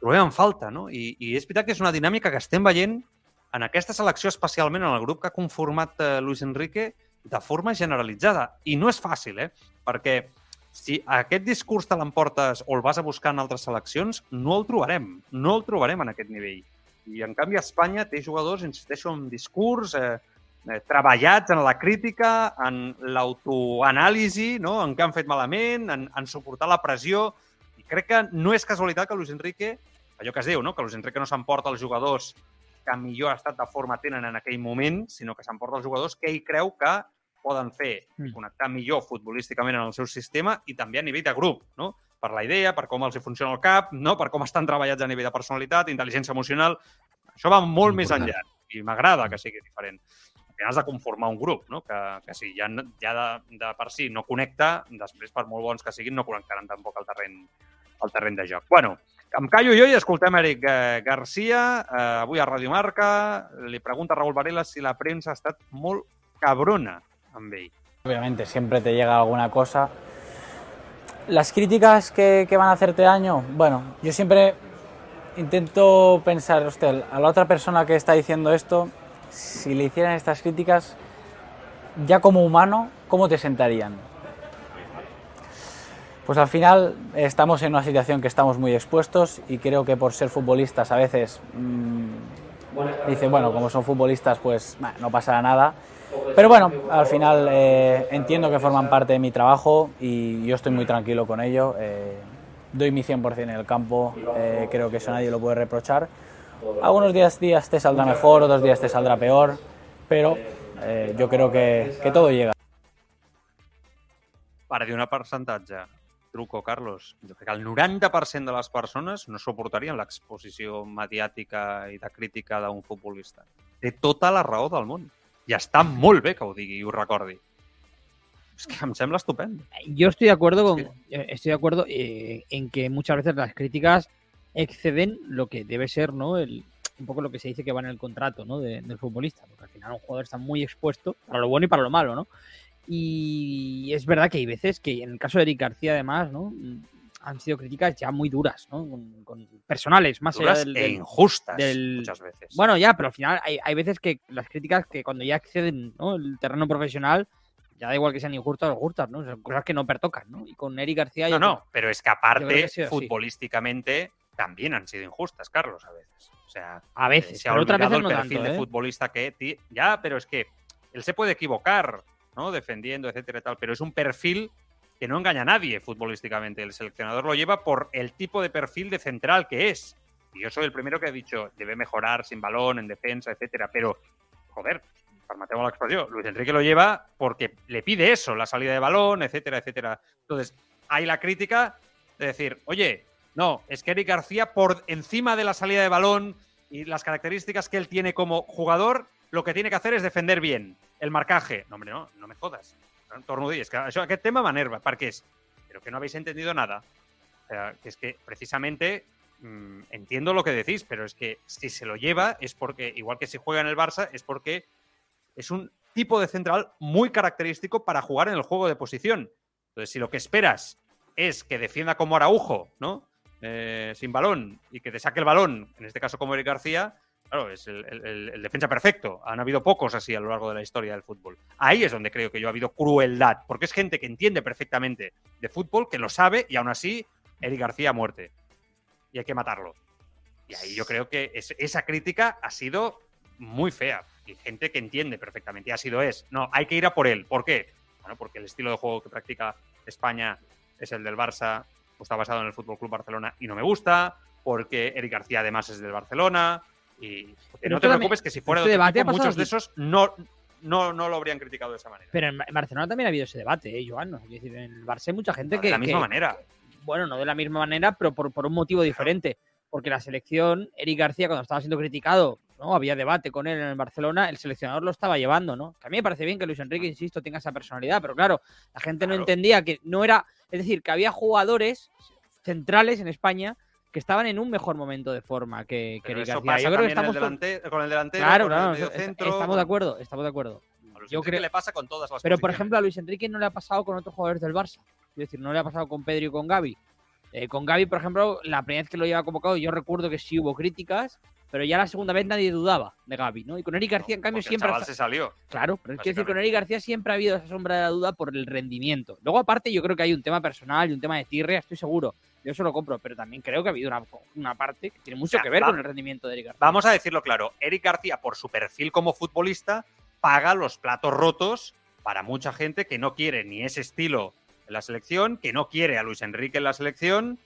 trobem en falta. No? I, I és veritat que és una dinàmica que estem veient en aquesta selecció, especialment en el grup que ha conformat eh, Luis Enrique, de forma generalitzada. I no és fàcil, eh? perquè si aquest discurs te l'emportes o el vas a buscar en altres seleccions, no el trobarem. No el trobarem en aquest nivell. I, en canvi, Espanya té jugadors, insisteixo, en discurs, eh, eh, treballats en la crítica, en l'autoanàlisi, no? en què han fet malament, en, en suportar la pressió. I crec que no és casualitat que Luis Enrique, allò que es diu, no? que Luis Enrique no s'emporta els jugadors que millor estat de forma tenen en aquell moment, sinó que s'emporta els jugadors que ell creu que poden fer i connectar millor futbolísticament en el seu sistema i també a nivell de grup, no? per la idea, per com els hi funciona el cap, no? per com estan treballats a nivell de personalitat, intel·ligència emocional. Això va molt més enllà i m'agrada que sigui diferent. Al final has de conformar un grup, no? que, que si ja, ja de, de per si no connecta, després, per molt bons que siguin, no connectaran tampoc al terreny, al terreny de joc. Bueno, em callo jo Eric eh, Garcia, eh, a Radio Marca. Li pregunta a Raúl Varela si la premsa ha estat molt cabrona. Obviamente, siempre te llega alguna cosa. Las críticas que, que van a hacerte daño, bueno, yo siempre intento pensar, usted, a la otra persona que está diciendo esto, si le hicieran estas críticas, ya como humano, ¿cómo te sentarían? Pues al final estamos en una situación que estamos muy expuestos y creo que por ser futbolistas a veces mmm, dicen, bueno, como son futbolistas pues no pasará nada. Pero bueno, al final eh, entiendo que forman parte de mi trabajo y yo estoy muy tranquilo con ello. Eh, doy mi 100% en el campo, eh, creo que eso nadie lo puede reprochar. Algunos días, días te saldrá mejor, otros días te saldrá peor, pero eh, yo creo que, que todo llega. Per dir un percentatge, truco, Carlos, que el 90% de les persones no suportarien l'exposició mediàtica i de crítica d'un futbolista. Té tota la raó del món. I està molt bé que ho digui i ho recordi. Es que em sembla estupendo. Yo estoy de acuerdo con, eh, estoy de acuerdo eh, en que muchas veces las críticas exceden lo que debe ser, ¿no? El, un poco lo que se dice que va en el contrato, ¿no? De, del futbolista, porque al final un jugador está muy expuesto para lo bueno y para lo malo, ¿no? Y es verdad que hay veces que en el caso de Eric García, además, ¿no? Han sido críticas ya muy duras, ¿no? Con, con personales, más Duras allá del, e injustas del- muchas veces. Bueno, ya, pero al final hay, hay veces que las críticas que cuando ya exceden ¿no? el terreno profesional, ya da igual que sean injustas o justas, ¿no? Son cosas que no pertocan, ¿no? Y con Eric García... no, no, pero es que aparte, que futbolísticamente, también han sido injustas, Carlos, a veces. O sea, A veces, se ha pero otras olvidado veces el no perfil tanto, de ¿eh? futbolista que... Ya, pero es que él se puede equivocar, Defendiendo, etcétera tal, pero es un perfil que no engaña a nadie futbolísticamente. El seleccionador lo lleva por el tipo de perfil de central que es. Y yo soy el primero que ha dicho, debe mejorar sin balón, en defensa, etcétera, pero, joder, permeteu la expresión, Luis Enrique lo lleva porque le pide eso, la salida de balón, etcétera, etcétera. Entonces, hay la crítica de decir, oye, no, es que Eric García, por encima de la salida de balón y las características que él tiene como jugador, lo que tiene que hacer es defender bien el marcaje. No, hombre, no, no me jodas. No, que això, aquest tema m'enerva, perquè és, pero que no habéis entendido nada. O sea, que es que precisamente mm, entiendo lo que decís, pero es que si se lo lleva es porque, igual que si juega en el Barça, es porque es un tipo de central muy característico para jugar en el juego de posición. Entonces, si lo que esperas es que defienda como Araujo, ¿no? Eh, sin balón y que te saque el balón, en este caso como Eric García, claro, es el, defensa perfecto. Han habido pocos así a lo largo de la historia del fútbol. Ahí es donde creo que yo ha habido crueldad, porque es gente que entiende perfectamente de fútbol, que lo sabe y aún así Eric García muerte. Y hay que matarlo. Y ahí yo creo que es- esa crítica ha sido muy fea. Y gente que entiende perfectamente. Y ha sido es. No, hay que ir a por él. ¿Por qué? Bueno, porque el estilo de juego que practica España es el del Barça, o está basado en el Fútbol Club Barcelona y no me gusta. Porque Eric García además es del Barcelona. Y Pero no te preocupes que si fuera este de otro pasado muchos de esos no, no, no lo habrían criticado de esa manera. Pero en Ba- en Barcelona también ha habido ese debate, ¿eh, Joan? Es decir, en el Barça hay mucha gente No, que... de la misma que- manera. Bueno, no de la misma manera, pero por, por un motivo diferente. Porque la selección, Eric García, cuando estaba siendo criticado, ¿no? Había debate con él en el Barcelona, el seleccionador lo estaba llevando, ¿no? Que a mí me parece bien que Luis Enrique, insisto, tenga esa personalidad, pero claro, la gente no entendía que no era. Es decir, que había jugadores centrales en España que estaban en un mejor momento de forma que, que Yo creo que estamos. el delante- con el delantero, Claro, con claro, el estamos de acuerdo, estamos de acuerdo. A Luis Yo creo- le pasa con todas las Pero, por ejemplo, a Luis Enrique no le ha pasado con otros jugadores del Barça. Es decir, no le ha pasado con Pedro y con Gaby. Eh, con Gaby, por ejemplo, la primera vez que lo lleva convocado, yo recuerdo que sí hubo críticas, pero ya la segunda vez nadie dudaba de Gaby, ¿no? Y con Eric García, en cambio, siempre. El ha- se salió. Claro, pero es que decir, con Eric García siempre ha habido esa sombra de la duda por el rendimiento. Luego, aparte, yo creo que hay un tema personal y un tema de tirria, estoy seguro. Yo eso lo compro, pero también creo que ha habido una, una parte que tiene mucho O sea, que ver va- con el rendimiento de Eric García. Vamos a decirlo claro, Eric García, por su perfil como futbolista, paga los platos rotos para mucha gente que no quiere ni ese estilo en la selección, que no quiere a Luis Enrique en la selección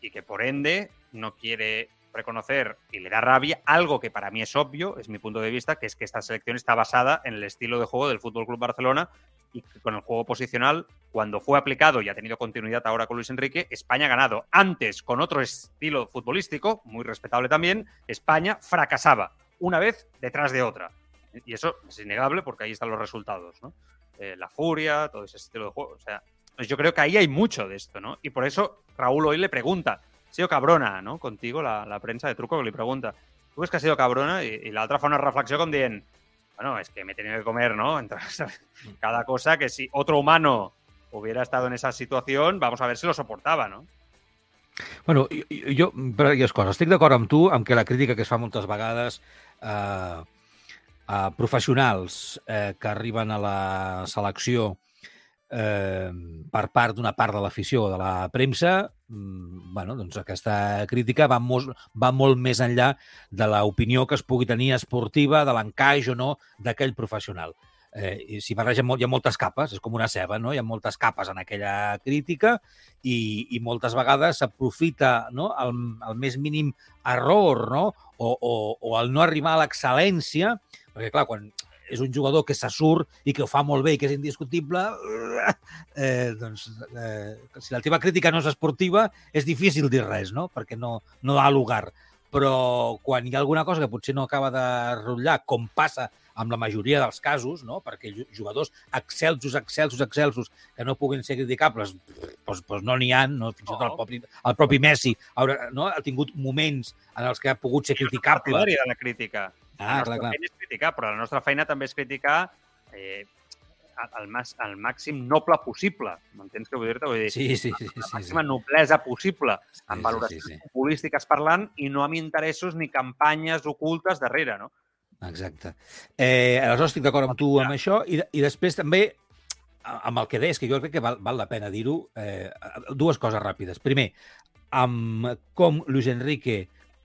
y que por ende no quiere reconocer y le da rabia algo que para mí es obvio, es mi punto de vista, que es que esta selección está basada en el estilo de juego del Fútbol Club Barcelona y con el juego posicional, cuando fue aplicado y ha tenido continuidad ahora con Luis Enrique, España ha ganado. Antes, con otro estilo futbolístico, muy respetable también, España fracasaba una vez detrás de otra. Y eso es innegable porque ahí están los resultados, ¿no? Eh, la furia, todo ese estilo de juego. O sea, pues yo creo que ahí hay mucho de esto, ¿no? Y por eso Raúl hoy le pregunta, ha sido cabrona, ¿no? Contigo, la, prensa de truco que le pregunta, ¿tú ves que ha sido cabrona? Y, la otra fa una reflexió com dient, bueno, es que me he tenido que comer, ¿no? (laughs) Entre- cada cosa que si otro humano hubiera estado en esa situación, vamos a ver si lo soportava, no? Bueno, jo, jo diverses coses. Estic d'acord amb tu, amb que la crítica que es fa moltes vegades eh, a professionals eh, que arriben a la selecció eh, per part d'una part de l'afició de la premsa, mm, bueno, doncs aquesta crítica va molt, va molt més enllà de l'opinió que es pugui tenir esportiva, de l'encaix o no d'aquell professional. Eh, i s'hi barregen molt, hi ha moltes capes, és com una ceba, no? Hi ha moltes capes en aquella crítica i, i moltes vegades s'aprofita no? el, el més mínim error no? o, o, o el no arribar a l'excel·lència, perquè clar, quan és un jugador que se surt i que ho fa molt bé i que és indiscutible, eh, doncs eh, si la teva crítica no és esportiva és difícil dir res, no? perquè no, no da lugar. Però quan hi ha alguna cosa que potser no acaba de rotllar, com passa amb la majoria dels casos, no? perquè ju- jugadors excelsos, excelsos, excelsos, que no puguin ser criticables, doncs, doncs no n'hi ha, no? fins i tot el propi, el propi Messi haurà, no? ha tingut moments en els que ha pogut ser criticable. Partidari de la crítica. Ah, la clar, nostra clar. feina és criticar, però la nostra feina també és criticar eh, el, mas, el màxim noble possible. M'entens què vull dir-te? Vull dir, Sí, sí, sí. sí, la sí, màxima noblesa possible, sí, amb sí, valoracions sí, sí. futbolístiques parlant i no amb interessos ni campanyes ocultes darrere, no? Exacte. Eh, aleshores estic d'acord amb tu amb això i, i després també amb el que deies, que jo crec que val, val la pena dir-ho, eh, dues coses ràpides. Primer, amb com Luis Enrique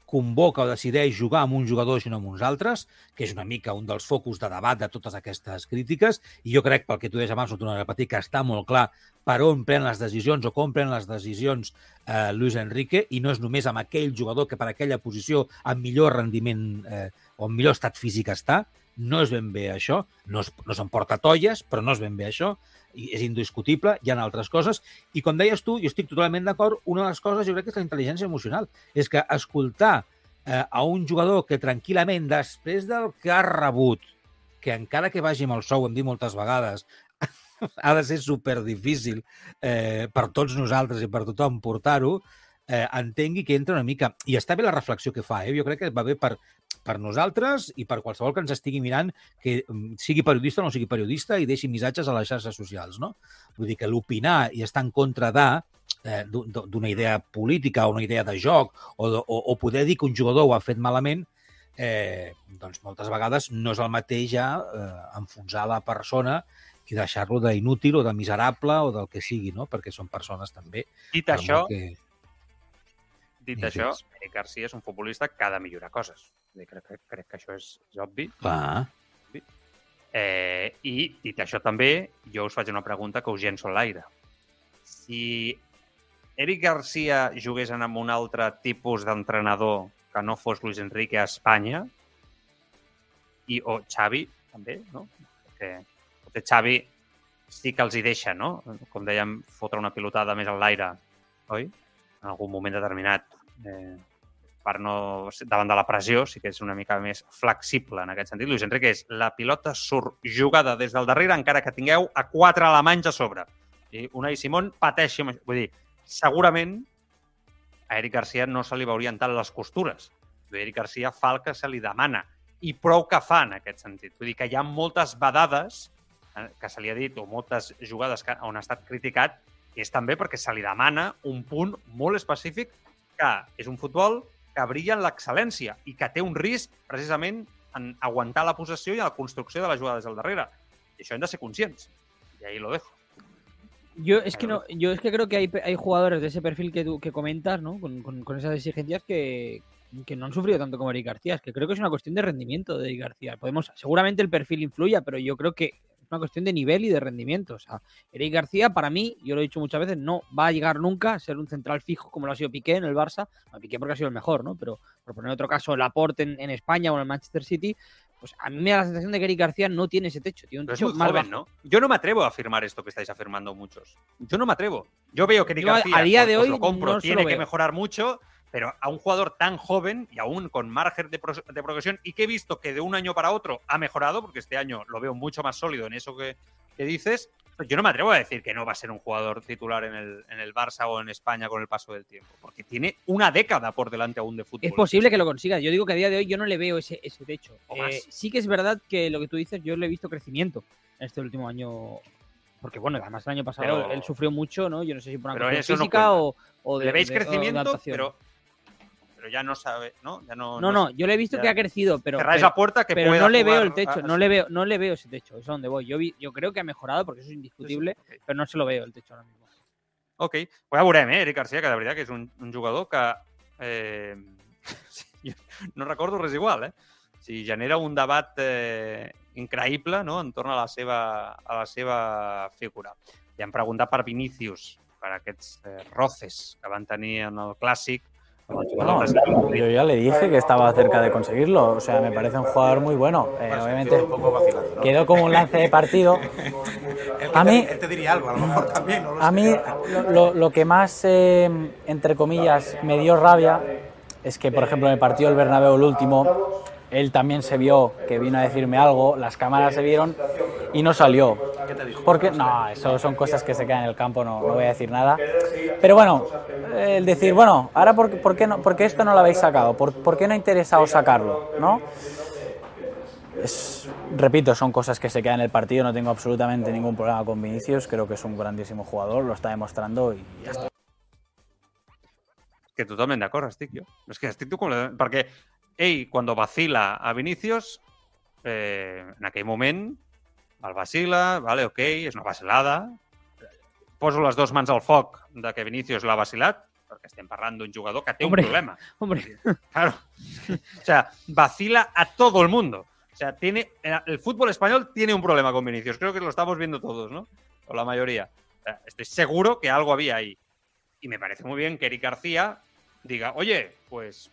convoca o decideix jugar amb uns jugadors i no amb uns altres, que és una mica un dels focus de debat de totes aquestes crítiques, i jo crec, pel que tu deies abans, no torno a repetir, que està molt clar per on pren les decisions o com pren les decisions eh, Luis Enrique, i no és només amb aquell jugador que per aquella posició amb millor rendiment eh, o amb millor estat físic està, no és ben bé això, no, es, no s'emporta tolles, però no és ben bé això, i és indiscutible, hi ha altres coses, i com deies tu, jo estic totalment d'acord, una de les coses jo crec que és la intel·ligència emocional, és que escoltar eh, a un jugador que tranquil·lament, després del que ha rebut, que encara que vagi amb el sou, hem dit moltes vegades, (laughs) ha de ser super difícil eh, per tots nosaltres i per tothom portar-ho, eh, entengui que entra una mica... I està bé la reflexió que fa, eh? jo crec que va bé per, per nosaltres i per qualsevol que ens estigui mirant que mm, sigui periodista o no sigui periodista i deixi missatges a les xarxes socials. No? Vull dir que l'opinar i estar en contra de eh, d'un- d'una idea política o una idea de joc o, o, o poder dir que un jugador ho ha fet malament eh, doncs moltes vegades no és el mateix ja eh, enfonsar la persona i deixar-lo d'inútil o de miserable o del que sigui, no? perquè són persones també. Dit això, Que... dit això, Eric Garcia és un futbolista que ha de millorar coses. Crec, crec, crec que això és, és obvi. Clar. Eh, I, dit això també, jo us faig una pregunta que us llenço a l'aire. Si Eric Garcia jugués amb un altre tipus d'entrenador que no fos Luis Enrique a Espanya, i, o Xavi, també, no? Perquè potser Xavi sí que els hi deixa, no? Com dèiem, fotre una pilotada més en l'aire, oi? En algun moment determinat. Eh, per no... davant de la pressió, sí que és una mica més flexible en aquest sentit. Luis Enrique és la pilota surt jugada des del darrere encara que tingueu a quatre alemanys a sobre. I Unai Simón pateixi amb això. Vull dir, segurament a Eric Garcia no se li veurien tant les costures. Dir, Eric Garcia fa el que se li demana i prou que fa en aquest sentit. Vull dir que hi ha moltes vedades eh, que se li ha dit o moltes jugades que, on ha estat criticat és també perquè se li demana un punt molt específic que és un futbol que brilla en l'excel·lència i que té un risc precisament en aguantar la possessió i en la construcció de les jugades al darrere. I això hem de ser conscients. I ahí lo dejo. Yo es que no, yo es que creo que hay, hay jugadores de ese perfil que tú que comentas, ¿no? Con, con, con esas exigencias que, que no han sufrido tanto como Eric García. Es que creo que es una cuestión de rendimiento de Eric García. Podemos, seguramente el perfil influya, pero yo creo que una cuestión de nivel y de rendimiento. O sea, Eric García, para mí, yo lo he dicho muchas veces, no va a llegar nunca a ser un central fijo como lo ha sido Piqué en el Barça. No, Piqué porque ha sido el mejor, ¿no? Pero por poner otro caso, Laporte en, en España o en el Manchester City, pues a mí me da la sensación de que Eric García no tiene ese techo. Tiene un es techo muy más joven, bajo. ¿no? Yo no me atrevo a afirmar esto que estáis afirmando muchos. Yo no me atrevo. Yo veo que Eric García, a día de hoy lo compro, no tiene lo que mejorar mucho, pero a un jugador tan joven y aún con margen de, pro- de progresión y que he visto que de un año para otro ha mejorado, porque este año lo veo mucho más sólido en eso que, que dices, yo no me atrevo a decir que no va a ser un jugador titular en el, en el Barça o en España con el paso del tiempo, porque tiene una década por delante aún de fútbol. Es posible que lo consiga. Yo digo que a día de hoy yo no le veo ese, ese techo. Eh, sí que es verdad que lo que tú dices, yo le he visto crecimiento en este último año. Porque bueno, además el año pasado Pero- él sufrió mucho, ¿no? Yo no sé si por una cuestión no física cuenta. o, o de. Le veis de- o de crecimiento, pero, pero ya no sabe, ¿no? Ya no, No, no, yo le he visto ya- que ha crecido, pero. cerráis la puerta que pero pueda no le veo el techo, a- no le veo, no le veo ese techo, eso es donde voy. Yo, vi- yo creo que ha mejorado porque eso es indiscutible, Sí, sí, ok. pero no se lo veo el techo ahora mismo. Ok, pues ja veurem, eh, Eric Garcia, que de veritat que és un, un jugador que... Eh, (laughs) no recordo res igual, eh? Si genera un debat eh, increïble no? entorn a la, seva, a la seva figura. I hem preguntat per Vinícius, per aquests eh, roces que van tenir en el Clàssic, No, brasileño. yo ya le dije que estaba cerca de conseguirlo. O sea, me parece un jugador muy bueno. Eh, obviamente quedó como un lance de partido. (laughs) A mí, a mí lo, lo que más, eh, entre comillas, me dio rabia es que, por ejemplo, en el partido del Bernabéu, el último, él también se vio que vino a decirme algo, las cámaras se vieron y no salió. Porque, no, eso son cosas que se quedan en el campo, no, no voy a decir nada. Pero bueno, el decir, bueno, ahora por, qué- por qué, no, por qué esto no lo habéis sacado? ¿Por, por qué no ha interesado sacarlo? ¿No? Es- repito, son cosas que se quedan en el partido, no tengo absolutamente ningún problema con Vinicius, creo que es un grandísimo jugador, lo está demostrando y ya está. Que totalment d'acord estic jo. És que estic tu com... Perquè ell, quan vacila a Vinícius, eh, en aquell moment el vacila, vale, ok, és una vacilada, poso les dues mans al foc de que Vinícius l'ha vacilat, perquè estem parlant d'un jugador que té Hombre. un problema. Hombre, Claro. O sea, vacila a todo el mundo. O sea, tiene, el fútbol español tiene un problema con Vinicius. Creo que lo estamos viendo todos, ¿no? O la mayoría. O sea, estoy seguro que algo había ahí. Y me parece muy bien que Eric García diga, oye, pues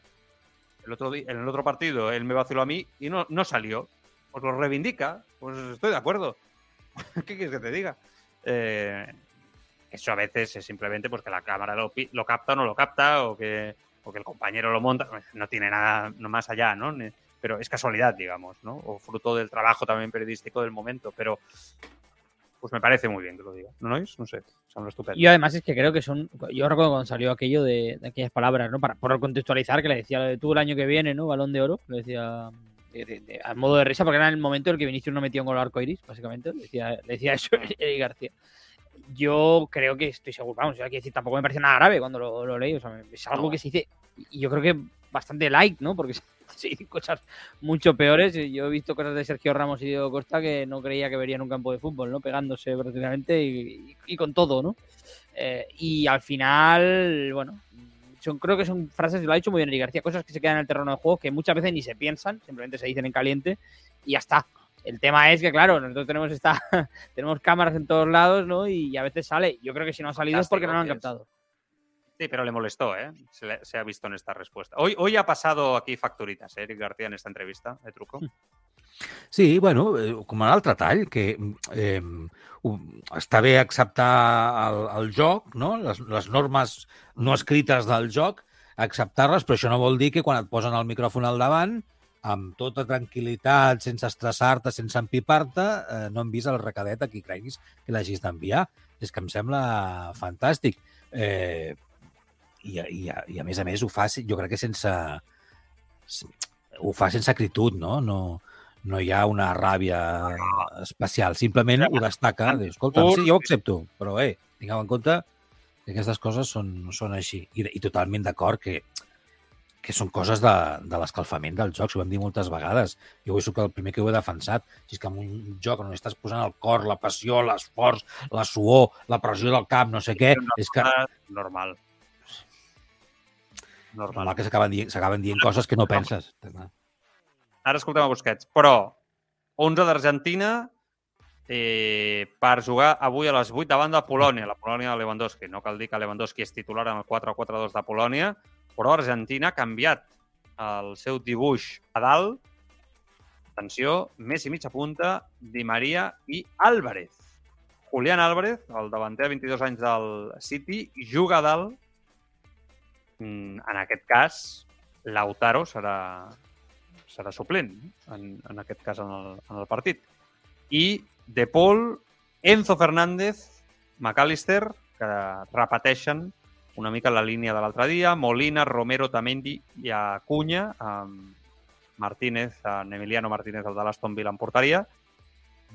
el otro di- en el otro partido él me vaciló a mí y no, no salió. Pues lo reivindica. Pues estoy de acuerdo. (laughs) ¿Qué quieres que te diga? Eh, eso a veces es simplemente porque la cámara lo, lo capta o no lo capta o que, o que el compañero lo monta. No tiene nada más allá, ¿no? Pero es casualidad, digamos, ¿no? O fruto del trabajo también periodístico del momento. Pero pues me parece muy bien que lo diga. ¿No lo oís? No sé. Son estupendo. Yo además es que creo que son. Yo recuerdo cuando salió aquello de, de aquellas palabras, ¿no? Para por contextualizar, que le decía lo de tú el año que viene, ¿no? Balón de oro. Le decía. de- de- de- a modo de risa, porque era el momento en el que Vinicius no metió un gol arco iris, básicamente. Le decía, le decía eso Eric García. Yo creo que estoy seguro, vamos, hay que decir, tampoco me parece nada grave cuando lo, lo leí. O sea, es algo que se dice. Y yo creo que bastante like, ¿no? Porque (laughs) dicen cosas mucho peores. Yo he visto cosas de Sergio Ramos y Diego Costa que no creía que vería en un campo de fútbol, ¿no? Pegándose prácticamente y, y- y con todo, ¿no? Eh, y al final, bueno, son, creo que son frases, lo ha dicho muy bien Eric García, cosas que se quedan en el terreno de juego que muchas veces ni se piensan, simplemente se dicen en caliente y ya está. El tema es que, claro, nosotros tenemos esta, (laughs) tenemos cámaras en todos lados, ¿no? Y a veces sale. Yo creo que si no ha salido es porque no lo han captado. Sí, pero le molestó, ¿eh? Se, le- se ha visto en esta respuesta. Hoy, hoy ha pasado aquí facturitas, ¿eh? Eric García, en esta entrevista de truco. Sí, bueno, eh, com en l'altre tall, que eh, està bé acceptar el, el joc, no? les, les normes no escrites del joc, acceptar-les, però això no vol dir que quan et posen el micròfon al davant, amb tota tranquil·litat, sense estressar-te, sense empipar-te, eh, no hem vist el recadet a qui creguis que l'hagis d'enviar. És que em sembla fantàstic. Eh, i, i, a, I a més a més ho fa, jo crec que sense... Ho fa sense acritud, no? No, no hi ha una ràbia especial. Simplement ho destaca. Diu, escolta, sí, jo ho accepto, però eh, tingueu en compte que aquestes coses són, són així. I, i totalment d'acord que, que són coses de, de l'escalfament del joc, ho hem dit moltes vegades. Jo avui soc el primer que ho he defensat. Si és que en un joc on estàs posant el cor, la passió, l'esforç, la suor, la pressió del cap, no sé què, és que... Normal. Normal. Normal que s'acaben dient, s'acaben dient coses que no penses. Ara escoltem a Busquets. Però 11 d'Argentina eh, per jugar avui a les 8 davant de Polònia, la Polònia de Lewandowski. No cal dir que Lewandowski és titular en el 4-4-2 de Polònia, però Argentina ha canviat el seu dibuix a dalt. Atenció, Messi mitja punta, Di Maria i Álvarez. Julián Álvarez, el davanter de 22 anys del City, juga a dalt. Mm, En aquest cas, Lautaro serà, serà suplent, en, en aquest cas en el, en el partit. I De Paul, Enzo Fernández, McAllister, que repeteixen una mica la línia de l'altre dia, Molina, Romero, Tamendi i Acuña, amb Martínez, en Emiliano Martínez, el de l'Aston Villa en porteria.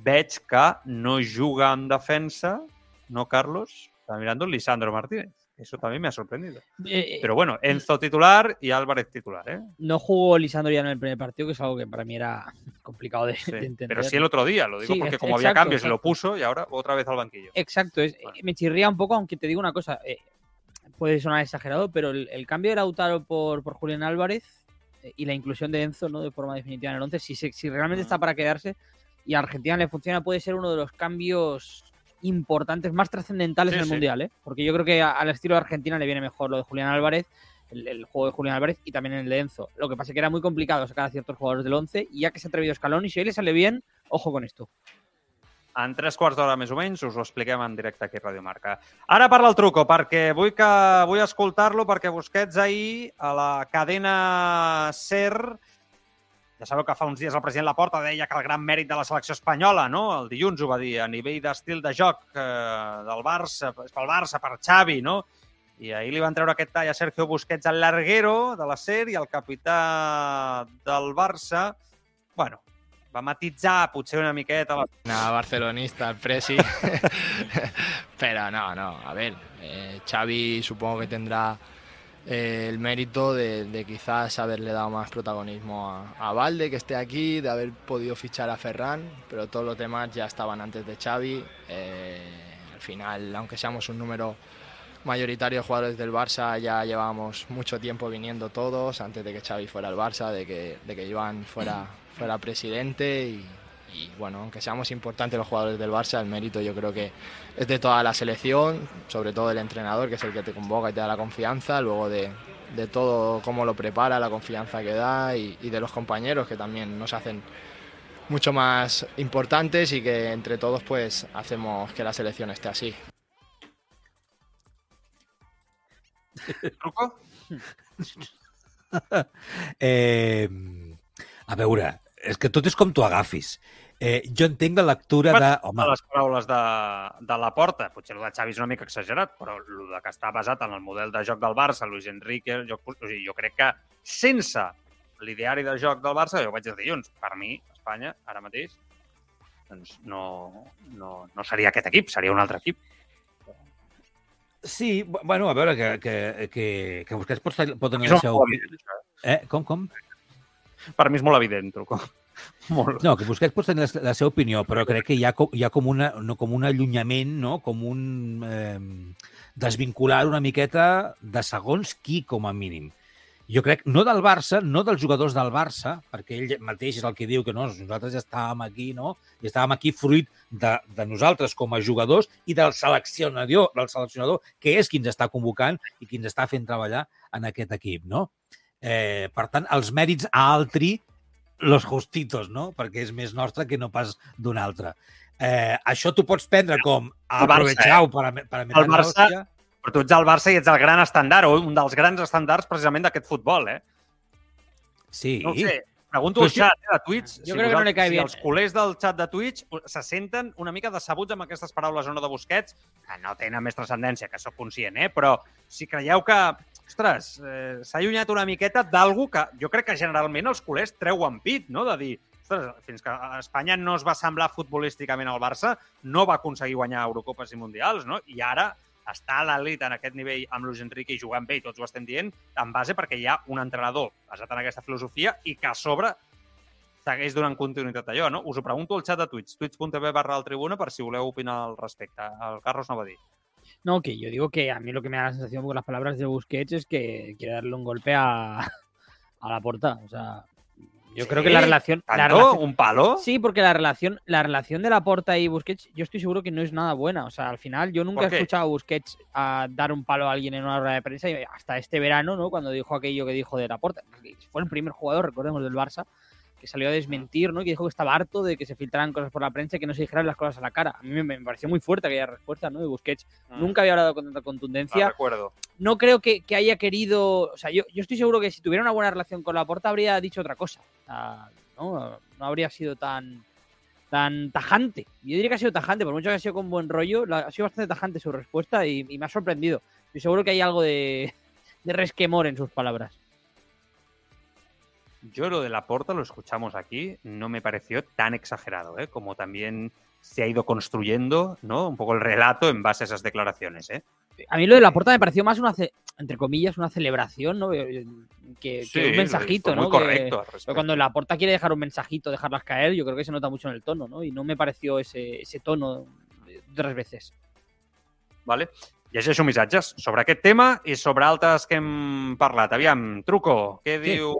Veig que no juga en defensa, no Carlos, está mirando Lisandro Martínez. Eso también me ha sorprendido. Eh, eh, Pero bueno, Enzo titular y Álvarez titular, ¿eh? no jugó Lisandro ya en el primer partido, que es algo que para mí era (laughs) complicado de, Sí. de entender. Pero sí el otro día, lo digo Sí, porque como había exacto, cambios y lo exacto. puso y ahora otra vez al banquillo. Exacto, es, Vale. me chirría un poco, aunque te digo una cosa, eh, puede sonar exagerado, pero el, el cambio de Lautaro por, por Julián Álvarez eh, y la inclusión de Enzo ¿no? de forma definitiva en el 11, si, si realmente está para quedarse y a Argentina le funciona, puede ser uno de los cambios importantes, más trascendentales Sí, en el sí. Mundial, ¿eh? porque yo creo que al estilo de Argentina le viene mejor lo de Julián Álvarez, el, el juego de Julián Álvarez y también el de Enzo. Lo que pasa es que era muy complicado sacar a ciertos jugadores del 11 y ya que se ha atrevido Scaloni, si a él le sale bien, ojo con esto. En tres quarts d'hora més o menys us ho expliquem en directe aquí a Radio Marca. Ara parla el truco, perquè vull, que, vull escoltar-lo, perquè Busquets ahir a la cadena SER ja sabeu que fa uns dies el president Laporta deia que el gran mèrit de la selecció espanyola, no? El dilluns ho va dir, a nivell d'estil de joc eh, del Barça, és pel Barça, per Xavi, no? I ahir li van treure aquest tall a Sergio Busquets al larguero de la SER i el capità del Barça, bueno, va matitzar potser una miqueta la Nada barcelonista el Presi. (laughs) Pero no, no, a ver, eh, Xavi supongo que tendrá eh, el mérito de, de quizás haberle dado más protagonismo a, a Valde, que esté aquí, de haber podido fichar a Ferran, pero todos los demás ya estaban antes de Xavi. Eh, al final, aunque seamos un número mayoritario de jugadores del Barça, ya llevábamos mucho tiempo viniendo todos, antes de que Xavi fuera al Barça, de que, de que Iván fuera, fuera presidente y, y bueno, aunque seamos importantes los jugadores del Barça, el mérito yo creo que es de toda la selección, sobre todo del entrenador, que es el que te convoca y te da la confianza, luego de, de todo cómo lo prepara, la confianza que da y, y de los compañeros que también nos hacen mucho más importantes y que entre todos pues hacemos que la selección esté así. truco? (laughs) Eh, a veure, és que tot és com tu agafis. Eh, jo entenc la lectura de... Home, les paraules de, de la porta. Potser el de Xavi és una mica exagerat, però el de que està basat en el model de joc del Barça, Luis Enrique, jo, o sigui, jo crec que sense l'ideari de joc del Barça, jo ho vaig dir dilluns, per mi, Espanya, ara mateix, doncs no, no, no seria aquest equip, seria un altre equip. sí, bu- bueno, a veure, que, que, que, que Busquets pot, pot tenir això, Eh? Com, com? Per mi és molt evident, truco. (laughs) Molt. No, que Busquets pot tenir la, la seva opinió, però crec que hi ha com, hi ha com, una, no, com un allunyament, no? com un eh, desvincular una miqueta de segons qui, com a mínim. Jo crec, no del Barça, no dels jugadors del Barça, perquè ell mateix és el que diu que no, nosaltres ja estàvem aquí, no? I estàvem aquí fruit de, de nosaltres com a jugadors i del seleccionador, del seleccionador, que és qui ens està convocant i qui ens està fent treballar en aquest equip, no? Eh, per tant, els mèrits a altri los justitos, no? Perquè és més nostre que no pas d'un altre. Eh, això tu pots prendre com aprovechar-ho per, a- per a meter El Barça-. Però tu ets el Barça i ets el gran estandard, o un dels grans estandards precisament d'aquest futbol, eh? Sí. No sé. Pregunto al xat eh, de Twitch. Jo crec que no li cae si bien. els culers del xat de Twitch se senten una mica decebuts amb aquestes paraules o no de Busquets, que no tenen més transcendència, que sóc conscient, eh? però si creieu que, ostres, eh, s'ha allunyat una miqueta d'algú que jo crec que generalment els culers treuen pit, no? de dir, ostres, fins que Espanya no es va semblar futbolísticament al Barça, no va aconseguir guanyar Eurocopes i Mundials, no? i ara està a l'elit en aquest nivell amb Luis Enrique i jugant bé, i tots ho estem dient, en base perquè hi ha un entrenador basat en aquesta filosofia i que a sobre segueix donant continuïtat a allò, no? Us ho pregunto al xat de Twitch, twitch.tv barra tribuna, per si voleu opinar al respecte. El Carlos no va dir. No, que yo digo que a mí lo que me da la sensación con las palabras de Busquets es que quiere darle un golpe a, (laughs) a la porta. O sea, yo creo que la relación, la ¿Tanto? relación- ¿Un palo? Sí, porque la relación, la relación de la porta y Busquets, yo estoy seguro que no es nada buena. O sea, al final yo nunca ¿Por he escuchado a Busquets a dar un palo a alguien en una rueda de prensa y hasta este verano, ¿no? Cuando dijo aquello que dijo de la porta. Fue el primer jugador, recordemos, del Barça que salió a desmentir, ¿no? Que dijo que estaba harto de que se filtraran cosas por la prensa y que no se dijeran las cosas a la cara. A mí me, me pareció muy fuerte aquella respuesta, ¿no? De Busquets. Mm, Nunca había hablado con tanta contundencia recuerdo. no creo que, que haya querido. O sea, yo, yo estoy seguro que si tuviera una buena relación con Laporta habría dicho otra cosa. ¿no? no habría sido tan tan tajante. Yo diría que ha sido tajante, por mucho que ha sido con buen rollo, la- ha sido bastante tajante su respuesta y, y me ha sorprendido. Estoy seguro que hay algo de, de resquemor en sus palabras. Yo lo de la porta lo escuchamos aquí, no me pareció tan exagerado, ¿eh? como también se ha ido construyendo, ¿no? Un poco el relato en base a esas declaraciones, ¿eh? A mí lo de Laporta me pareció más una, entre comillas, una celebración, ¿no? Que, que Sí, un mensajito, fue muy ¿no? correcto Que- cuando Laporta quiere dejar un mensajito, dejarlas caer, yo creo que se nota mucho en el tono, ¿no? Y no me pareció ese, ese tono tres veces. Vale? Llegeixo missatges sobre aquest tema i sobre altres que hem parlat. Aviam, Truco, què Sí. diu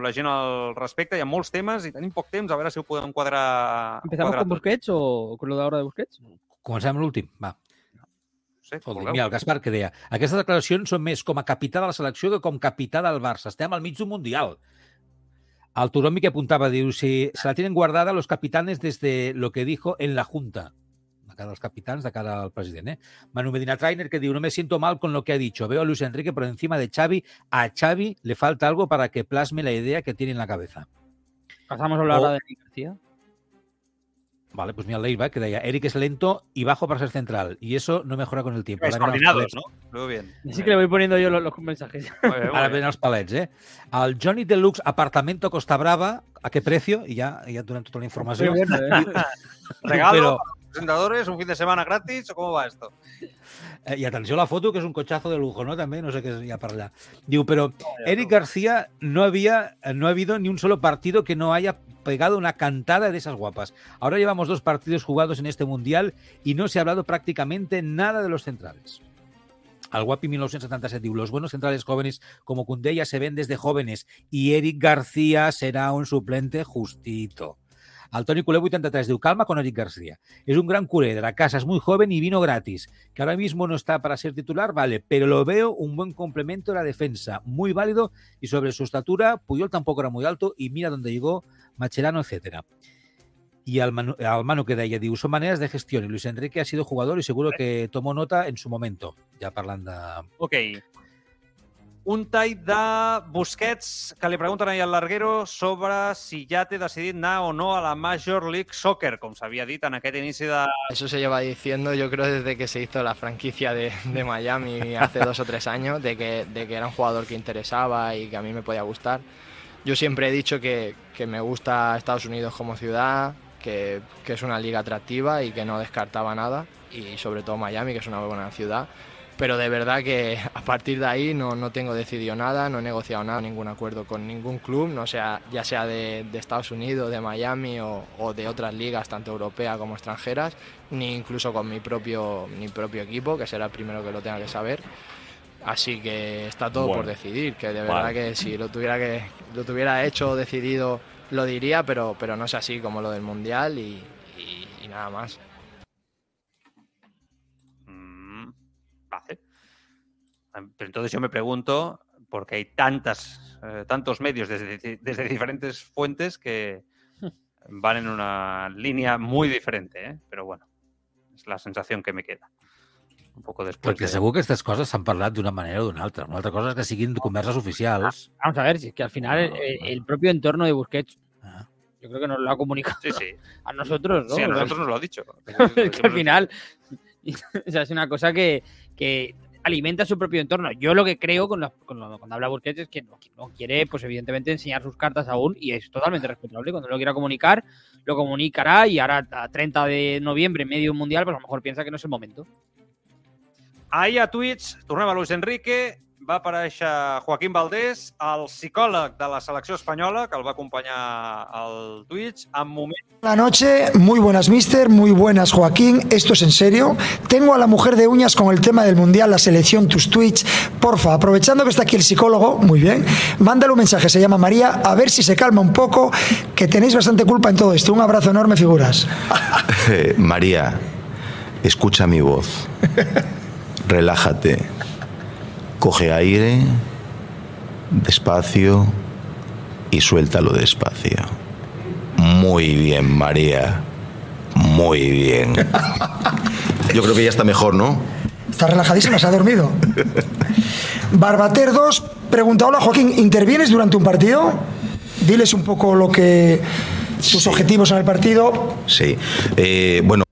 la gent al respecte? Hi ha molts temes i tenim poc temps, a veure si ho podem quadrar. ¿Empezamos quadrar con. Busquets o con lo de ahora de Busquets? Comencem amb l'últim, va. No sé, Escolta, vulgueu. mira, el Gaspar que deia aquestes declaracions són més com a capità de la selecció que com capità del Barça. Estem al mig d'un Mundial. El Turomi que apuntava, diu, si se la tienen guardada los capitanes desde lo que dijo en la Junta. De cara als capitans, de cara al president. Eh? Manu Medina Trainer que diu, no me siento mal con lo que ha dicho. Veo a Luis Enrique por encima de Xavi. A Xavi le falta algo para que plasme la idea que tiene en la cabeza. Pasamos a hablar O- ahora de Eric García. Vale, pues mira Leiva que deia, Eric es lento y bajo para ser central. Y eso no mejora con el tiempo. Coordinados, palets. no? Muy bien. Así que le voy poniendo yo los, los mensajes. Muy bien, muy bien. venen els palets, eh? El Johnny Deluxe Apartamento Costa Brava, ¿a qué precio? Ja, ja et donem tota la informació. Muy bien, ¿eh? (laughs) Regalo los presentadores, un fin de semana gratis, o cómo va esto? eh, I atenció la foto, que és un cotxazo de lujo, ¿no? També, no sé què hi ha per allà. Diu, però Eric García no había, no ha habido ni un solo partido que no haya pegado una cantada de esas guapas. Ahora llevamos dos partidos jugados en este Mundial y no se ha hablado prácticamente nada de los centrales. Al Guapi 1977 diu, los buenos centrales jóvenes como Koundé ya se ven desde jóvenes y Eric García será un suplente justito. Al Toni Culé 83 diu, calma con Eric García. Es un gran culé de la casa, es muy joven y vino gratis. Que ahora mismo no está para ser titular, vale, pero lo veo un buen complemento de la defensa, muy válido y sobre su estatura, Puyol tampoco era muy alto y mira dónde llegó Macherano, etcétera. Y al Manu que deia, diu, son maneras de gestión y Luis Enrique ha sido jugador y seguro que tomó nota en su momento. Ja parlant de... Ok. Un tall de Busquets que li pregunten ahir al Larguero sobre si ja té decidit anar o no a la Major League Soccer, com s'havia dit en aquest inici de... Eso se lleva diciendo yo creo desde que se hizo la franquicia de, de Miami hace dos o tres años, de que, de que era un jugador que interesaba y que a mí me podía gustar. Yo siempre he dicho que, que me gusta Estados Unidos como ciudad, que, que es una liga atractiva y que no descartaba nada, y sobre todo Miami, que es una buena ciudad. Pero de verdad que a partir de ahí no, no tengo decidido nada, no he negociado nada, ningún acuerdo con ningún club, no sea, ya sea de, de Estados Unidos, de Miami o, o de otras ligas, tanto europeas como extranjeras, ni incluso con mi propio, mi propio equipo, que será el primero que lo tenga que saber. Así que está todo por decidir, que de verdad Vale. que si lo tuviera que lo tuviera hecho o decidido lo diría, pero, pero no es así como lo del mundial y, y- y nada más. Pero entonces yo me pregunto, porque hay tantas, eh, tantos medios desde, desde diferentes fuentes que van en una línea muy diferente, ¿eh? pero bueno, es la sensación que me queda. Un poco después. Perquè de- segur que aquestes coses s'han parlat d'una manera o d'una altra. Una altra cosa és que siguin converses oficials. Vamos a ver, si es que al final el, el propio entorno de Busquets, Ah. yo creo que nos lo ha comunicado Sí, sí. a nosotros, ¿no? Sí, a nosotros nos lo ha dicho. (laughs) es que al final (laughs) o sea, es una cosa que, que alimenta su propio entorno. Yo lo que creo cuando habla Busquets es que no, quiere, pues evidentemente, enseñar sus cartas aún y es totalmente respetable. Cuando lo quiera comunicar, lo comunicará y ahora a 30 de noviembre, medio mundial, pues a lo mejor piensa que no es el momento. ahir a Twitch, tornem a Luis Enrique, va aparèixer Joaquín Valdés, el psicòleg de la selecció espanyola, que el va acompanyar al Twitch, en moment... La noche, muy buenas, mister, muy buenas, Joaquín. Esto es en serio. Tengo a la mujer de uñas con el tema del mundial, la selección, tus tweets. Porfa, aprovechando que está aquí el psicólogo, muy bien, mándale un mensaje, se llama María, a ver si se calma un poco, que tenéis bastante culpa en todo esto. Un abrazo enorme, figuras. (laughs) Eh, María, escucha mi voz. (laughs) Relájate. Coge aire, despacio y suéltalo despacio. Muy bien, María. Muy bien. (laughs) Yo creo que ya está mejor, ¿no? Está relajadísima, se ha dormido. (laughs) Barbater 2 pregunta, hola Joaquín, ¿intervienes durante un partido? Diles un poco lo que tus Sí. objetivos en el partido. Sí. Eh, bueno,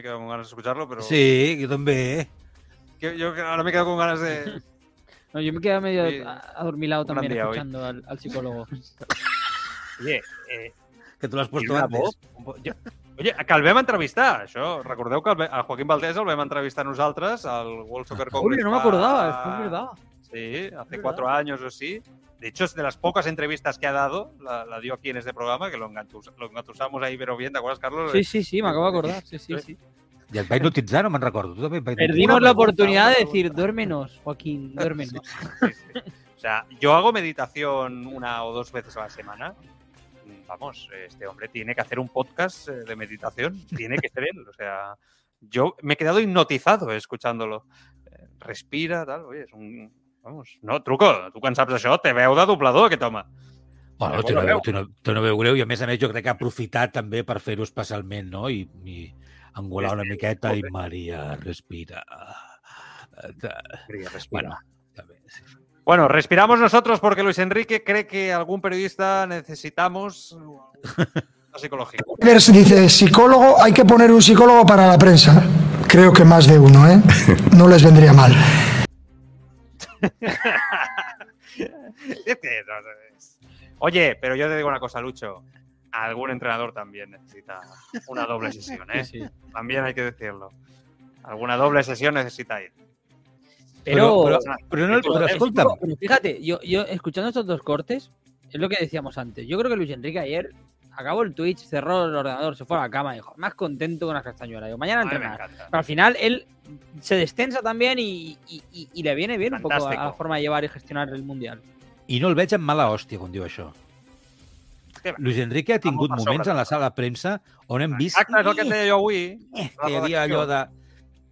me he quedado con ganas de escucharlo, pero... Sí, jo també. Que- Yo ahora me quedo con ganas de... (laughs) No, yo me quedé medio Sí. adormilado también escuchando al, al psicólogo. (laughs) Oye, eh, Que tu l'has puesto antes. jo- Oye, que el vam entrevistar, això. Recordeu que el, a Joaquín Valdés el vam entrevistar nosaltres al World Soccer Congress. Uy, no acordaba, es verdad. Sí, hace cuatro años o así. De hecho, es de las pocas entrevistas que ha dado, la, la dio aquí en este programa, que lo, engatus- lo engatusamos ahí, pero bien, ¿te acuerdas, Carlos? Sí, sí, sí, me acabo de acordar. Sí, sí, sí. I et va hipnotitzar, no me'n recordo. Tu també et va hipnotitzar. Perdimos la oportunidad de decir, duérmenos, Joaquín, duérmenos. Sí, sí. O sea, yo hago meditación una o dos veces a la semana. Vamos, este hombre tiene que hacer un podcast eh, de meditación. Tiene que ser él. O sea, yo me he quedado hipnotizado escuchándolo. Eh, Respira, tal. Oye, es un. Vamos, no, truco, tu quan saps això, te veu de doblador, aquest home. Bueno, té una, veu, té, una, té una veu greu i a més a més jo crec que ha aprofitat també per fer-ho especialment, no? I, i engolar una miqueta i Maria, respira. Respira. Bueno, també, sí. Bueno, respiramos nosotros porque Luis Enrique cree que algún periodista necesitamos. Rivers dice, psicólogo, hay que poner un psicólogo para la prensa. Creo que más de uno, ¿eh? No les vendría mal. Es que, no sé, es- Oye, pero yo te digo una cosa, Lucho. Algún entrenador también necesita una doble sesión, ¿eh? Sí, sí. También hay que decirlo. Alguna doble sesión necesita ir. Pero, no, pero, però eh, escolta'm, pero fíjate, yo, yo escuchando estos dos cortes, es lo que decíamos antes. Yo creo que Luis Enrique ayer acabó el Twitch, cerró el ordenador, se fue a la cama y dijo, más contento que una castañuela. Digo, mañana entrenar. Pero al final él se destensa también y, y- y- y le viene bien un poco a, la Fantástico. forma de llevar y gestionar el mundial. i no el veig amb mala hòstia quan diu això. Luis Enrique ha tingut moments en la sala de premsa on hem vist Exacte, és el que et deia jo avui. eh, que hi havia allò de...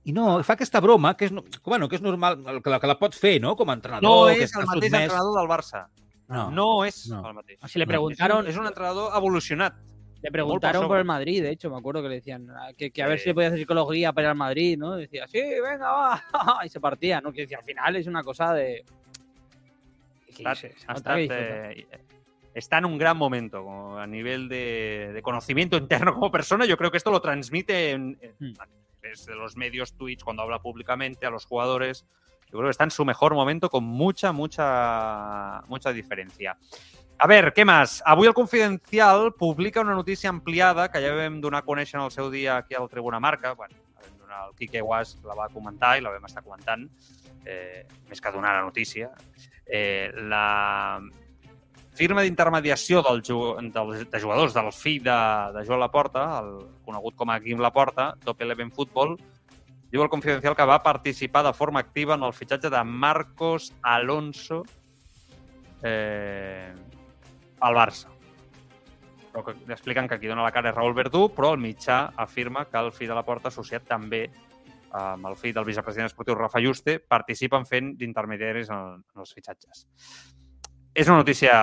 I no, fa aquesta broma, que és, bueno, que és normal, que la, que la pot fer, no?, com a entrenador, No que és el mateix sotmès... entrenador del Barça. No. No és No. el mateix. Si le preguntaron, És un entrenador evolucionat. le preguntaron por el Madrid, de hecho, me acuerdo que le decían ah, que, que a ver Sí. si le podía hacer psicología para ir al Madrid, ¿no? Decía, sí, venga, va, (laughs) y se partía, ¿no? Que decía, al final es una cosa de... estat, disfruta. eh, está en un gran momento como a nivel de, de conocimiento interno como persona. Yo creo que esto lo transmite en, en- Hmm. desde los medios Twitch cuando habla públicamente a los jugadores. Yo creo que está en su mejor momento con mucha, mucha, mucha diferència. A veure, què més? Avui el Confidencial publica una notícia ampliada que ja vam donar a conèixer en el seu dia aquí al Tribuna Marca. Bueno, el Quique Guas la va comentar i la vam estar comentant, eh, més que donar la notícia. Eh, la firma d'intermediació del, dels, de jugadors del fill de, de Joan Laporta, el conegut com a Guim Laporta, Top Eleven Football, diu el Confidencial que va participar de forma activa en el fitxatge de Marcos Alonso eh, al Barça. Però que expliquen que qui dona la cara és Raúl Verdú, però el mitjà afirma que el fill de la porta, associat també amb el fill del vicepresident esportiu Rafa Juste, participen fent d'intermediaris en, en els fitxatges. És una notícia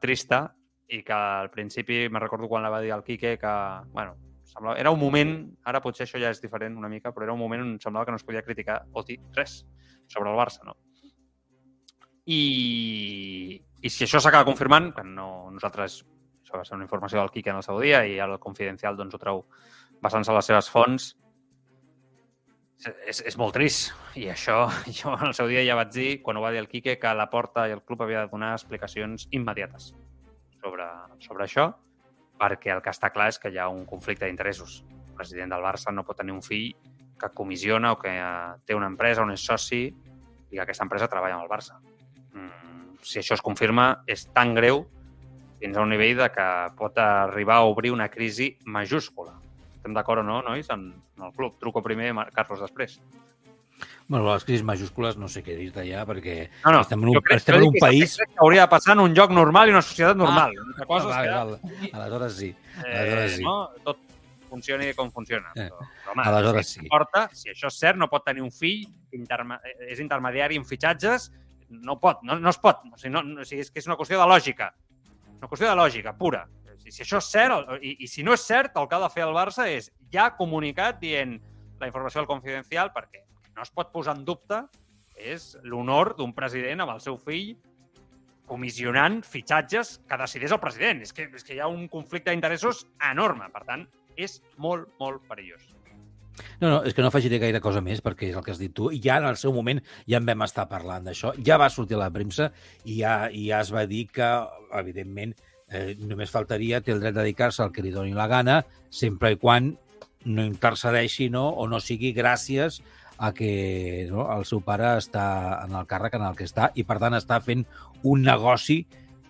trista i que al principi me recordo quan la va dir el Quique que, bueno, semblava, era un moment, ara potser això ja és diferent una mica, però era un moment on semblava que no es podia criticar o dir res sobre el Barça, no? I, i si això s'acaba confirmant, que no, nosaltres, això va ser una informació del Quique en el seu dia i el Confidencial doncs, ho treu basant-se a les seves fonts, és, és molt trist. I això, (laughs) jo en el seu dia ja vaig dir, quan ho va dir el Quique, que la Porta i el club havia de donar explicacions immediates sobre, sobre això, perquè el que està clar és que hi ha un conflicte d'interessos president del Barça no pot tenir un fill que comissiona o que eh, té una empresa on és soci i que aquesta empresa treballa amb el Barça. Mm, si això es confirma, és tan greu fins a un nivell de que pot arribar a obrir una crisi majúscula. Estem d'acord o no, nois, en, en el club? Truco primer, Carlos després. Bueno, les crisis majúscules no sé què dir-te ja, perquè No, no, estem en un, crec, estem en un país... crec que hauria de passar en un lloc normal i una societat normal. Ah, cosa Vale, és que val. Aleshores sí. eh, Aleshores sí. no, tot funcioni com funciona. Eh, Però, home, aleshores si sí. Porta, si això és cert, no pot tenir un fill, interme és intermediari en fitxatges, no pot, no, no es pot. O sigui, no, no, o sigui, és que és una qüestió de lògica. Una qüestió de lògica, pura. Si, si això és cert, i, i si no és cert, el que ha de fer el Barça és ja comunicat dient la informació del confidencial, perquè no es pot posar en dubte és l'honor d'un president amb el seu fill comissionant fitxatges que decideix el president. És que, és que hi ha un conflicte d'interessos enorme. Per tant, és molt, molt perillós. No, no, és que no afegiré gaire cosa més perquè és el que has dit tu. I ja en el seu moment ja en vam estar parlant d'això. Ja va sortir a la premsa i ja, i ja es va dir que, evidentment, eh, només faltaria, té el dret de dedicar-se al que li doni la gana, sempre i quan no intercedeixi no? o no sigui gràcies a que no, el seu pare està en el càrrec en el que està i, per tant, està fent un negoci,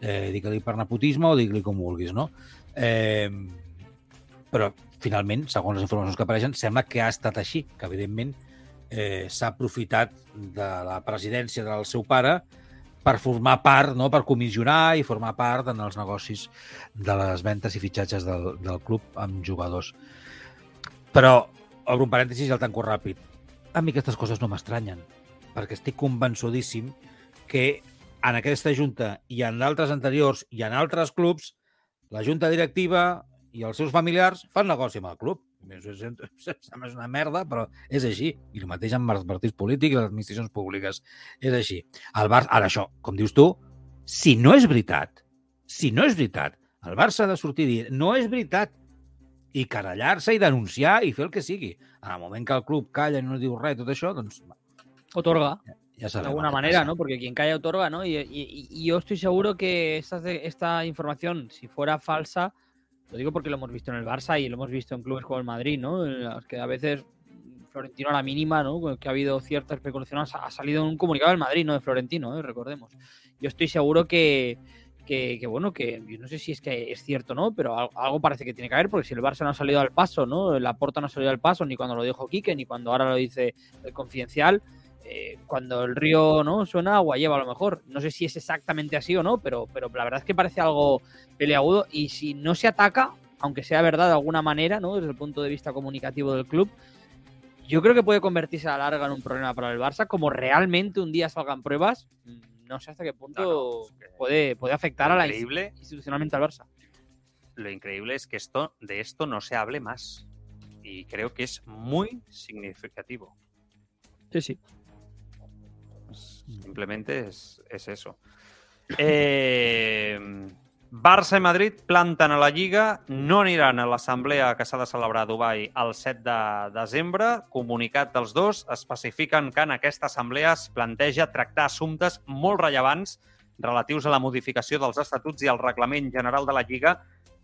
eh, digue-li per nepotisme o digue-li com vulguis, no? Eh, però, finalment, segons les informacions que apareixen, sembla que ha estat així, que, evidentment, eh, s'ha aprofitat de la presidència del seu pare per formar part, no? per comissionar i formar part en els negocis de les ventes i fitxatges del, del club amb jugadors. Però, obro un parèntesi i el tanco ràpid. A mi aquestes coses no m'estranyen, perquè estic convençudíssim que en aquesta junta i en d'altres anteriors i en altres clubs, la junta directiva i els seus familiars fan negoci amb el club. És una merda, però és així. I el mateix amb els partits polítics i les administracions públiques. És així. El Barça, ara això, com dius tu, si no és veritat, si no és veritat, el Barça ha de sortir i dir no és veritat i carallar-se i denunciar i fer el que sigui. En el moment que el club calla i no diu res, tot això, doncs Otorga. de alguna manera. ¿no? Porque quien calla otorga, ¿no? Y, y- y yo estoy seguro que esta, esta información, si fuera falsa, lo digo porque lo hemos visto en el Barça y lo hemos visto en clubes como el Madrid, ¿no? En los que a veces Florentino a la mínima, ¿no? Que ha habido cierta especulación, ha salido un comunicado del Madrid, no de Florentino, ¿eh? recordemos. Yo estoy seguro que, que, bueno, que yo no sé si es que es cierto o no, pero al- algo parece que tiene que haber, porque si el Barça no ha salido al paso, ¿no? La Porta no ha salido al paso, ni cuando lo dijo Quique, ni cuando ahora lo dice confidencial, eh, cuando el río no suena, agua lleva a lo mejor. No sé si es exactamente así o no, pero, pero la verdad es que parece algo peleagudo. Y si no se ataca, aunque sea verdad de alguna manera, ¿no? Desde el punto de vista comunicativo del club, yo creo que puede convertirse a la larga en un problema para el Barça. Como realmente un día salgan pruebas, mm, no sé hasta qué punto No, no, puede, puede afectar a la Increíble. institucionalmente al Barça. Lo increíble es que esto, de esto no se hable más. Y creo que es muy significativo. Sí, sí. Simplemente es, es eso. (laughs) Eh, Barça i Madrid planten a la Lliga, no aniran a l'assemblea que s'ha de celebrar a Dubai el 7 de desembre. Comunicat dels dos, especifiquen que en aquesta assemblea es planteja tractar assumptes molt rellevants relatius a la modificació dels estatuts i al reglament general de la Lliga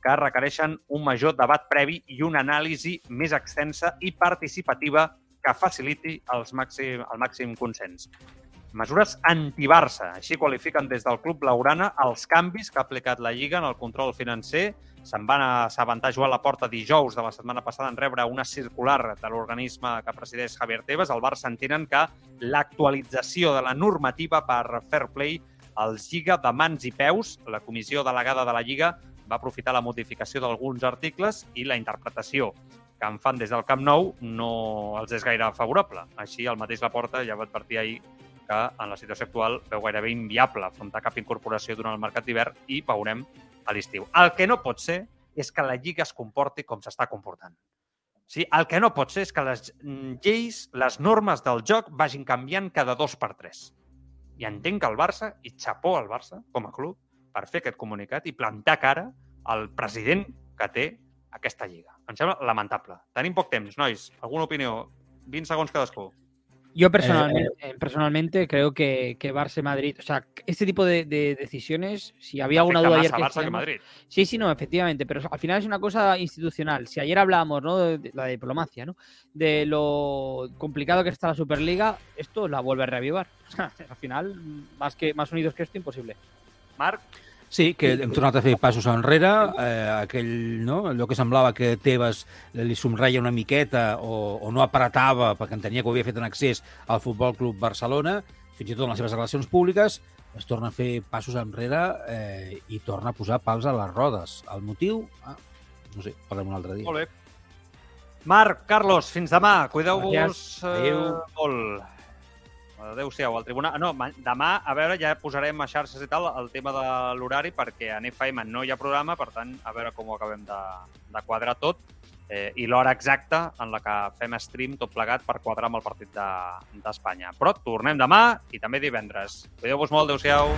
que requereixen un major debat previ i una anàlisi més extensa i participativa que faciliti els màxim, el màxim consens. Mesures anti-Barça. Així qualifiquen des del Club Laurana els canvis que ha aplicat la Lliga en el control financer. Se'n van assabentar Joan Laporta dijous de la setmana passada en rebre una circular de l'organisme que presideix Javier Tebas. El Barça entenen que l'actualització de la normativa per fair play els lliga de mans i peus. La comissió delegada de la Lliga va aprofitar la modificació d'alguns articles i la interpretació que en fan des del Camp Nou no els és gaire favorable. Així, el mateix Laporta ja va advertir ahir que en la situació actual veu gairebé inviable afrontar cap incorporació durant el mercat d'hivern i veurem a l'estiu. El que no pot ser és que la Lliga es comporti com s'està comportant. Sí, el que no pot ser és que les lleis, les normes del joc vagin canviant cada dos per tres. I entenc que el Barça, i xapó al Barça com a club, per fer aquest comunicat i plantar cara al president que té aquesta lliga. Em sembla lamentable. Tenim poc temps, nois. Alguna opinió? 20 segons cadascú. Yo personalmente, eh, personalmente creo que, que Barça y Madrid, o sea, este tipo de, de decisiones, si había alguna duda ayer Afecta que, más a Barça que decíamos- Madrid. Sí, sí, no, efectivamente, pero al final es una cosa institucional. Si ayer hablábamos, ¿no? De, de la diplomacia, ¿no? De lo complicado que está la Superliga, esto la vuelve a reavivar. (laughs) Al final, más que más unidos que esto, imposible. Marc, Sí, que hem tornat a fer passos enrere, eh, aquell, no? allò que semblava que Tebas li somreia una miqueta o, o no apretava perquè entenia que ho havia fet en accés al Futbol Club Barcelona, fins i tot en les seves relacions públiques, es torna a fer passos enrere eh, i torna a posar pals a les rodes. El motiu? Ah, no sé, parlem un altre dia. molt bé. Marc, Carlos, fins demà. Cuideu-vos eh, molt. Adéu-siau, al tribunal. No, demà, a veure, ja posarem a xarxes i tal el tema de l'horari perquè a NFM no hi ha programa, per tant, a veure com ho acabem de, de quadrar tot eh, i l'hora exacta en la que fem stream tot plegat per quadrar amb el partit de- d'Espanya. De, Però tornem demà i també divendres. Cuideu-vos molt, adéu-siau.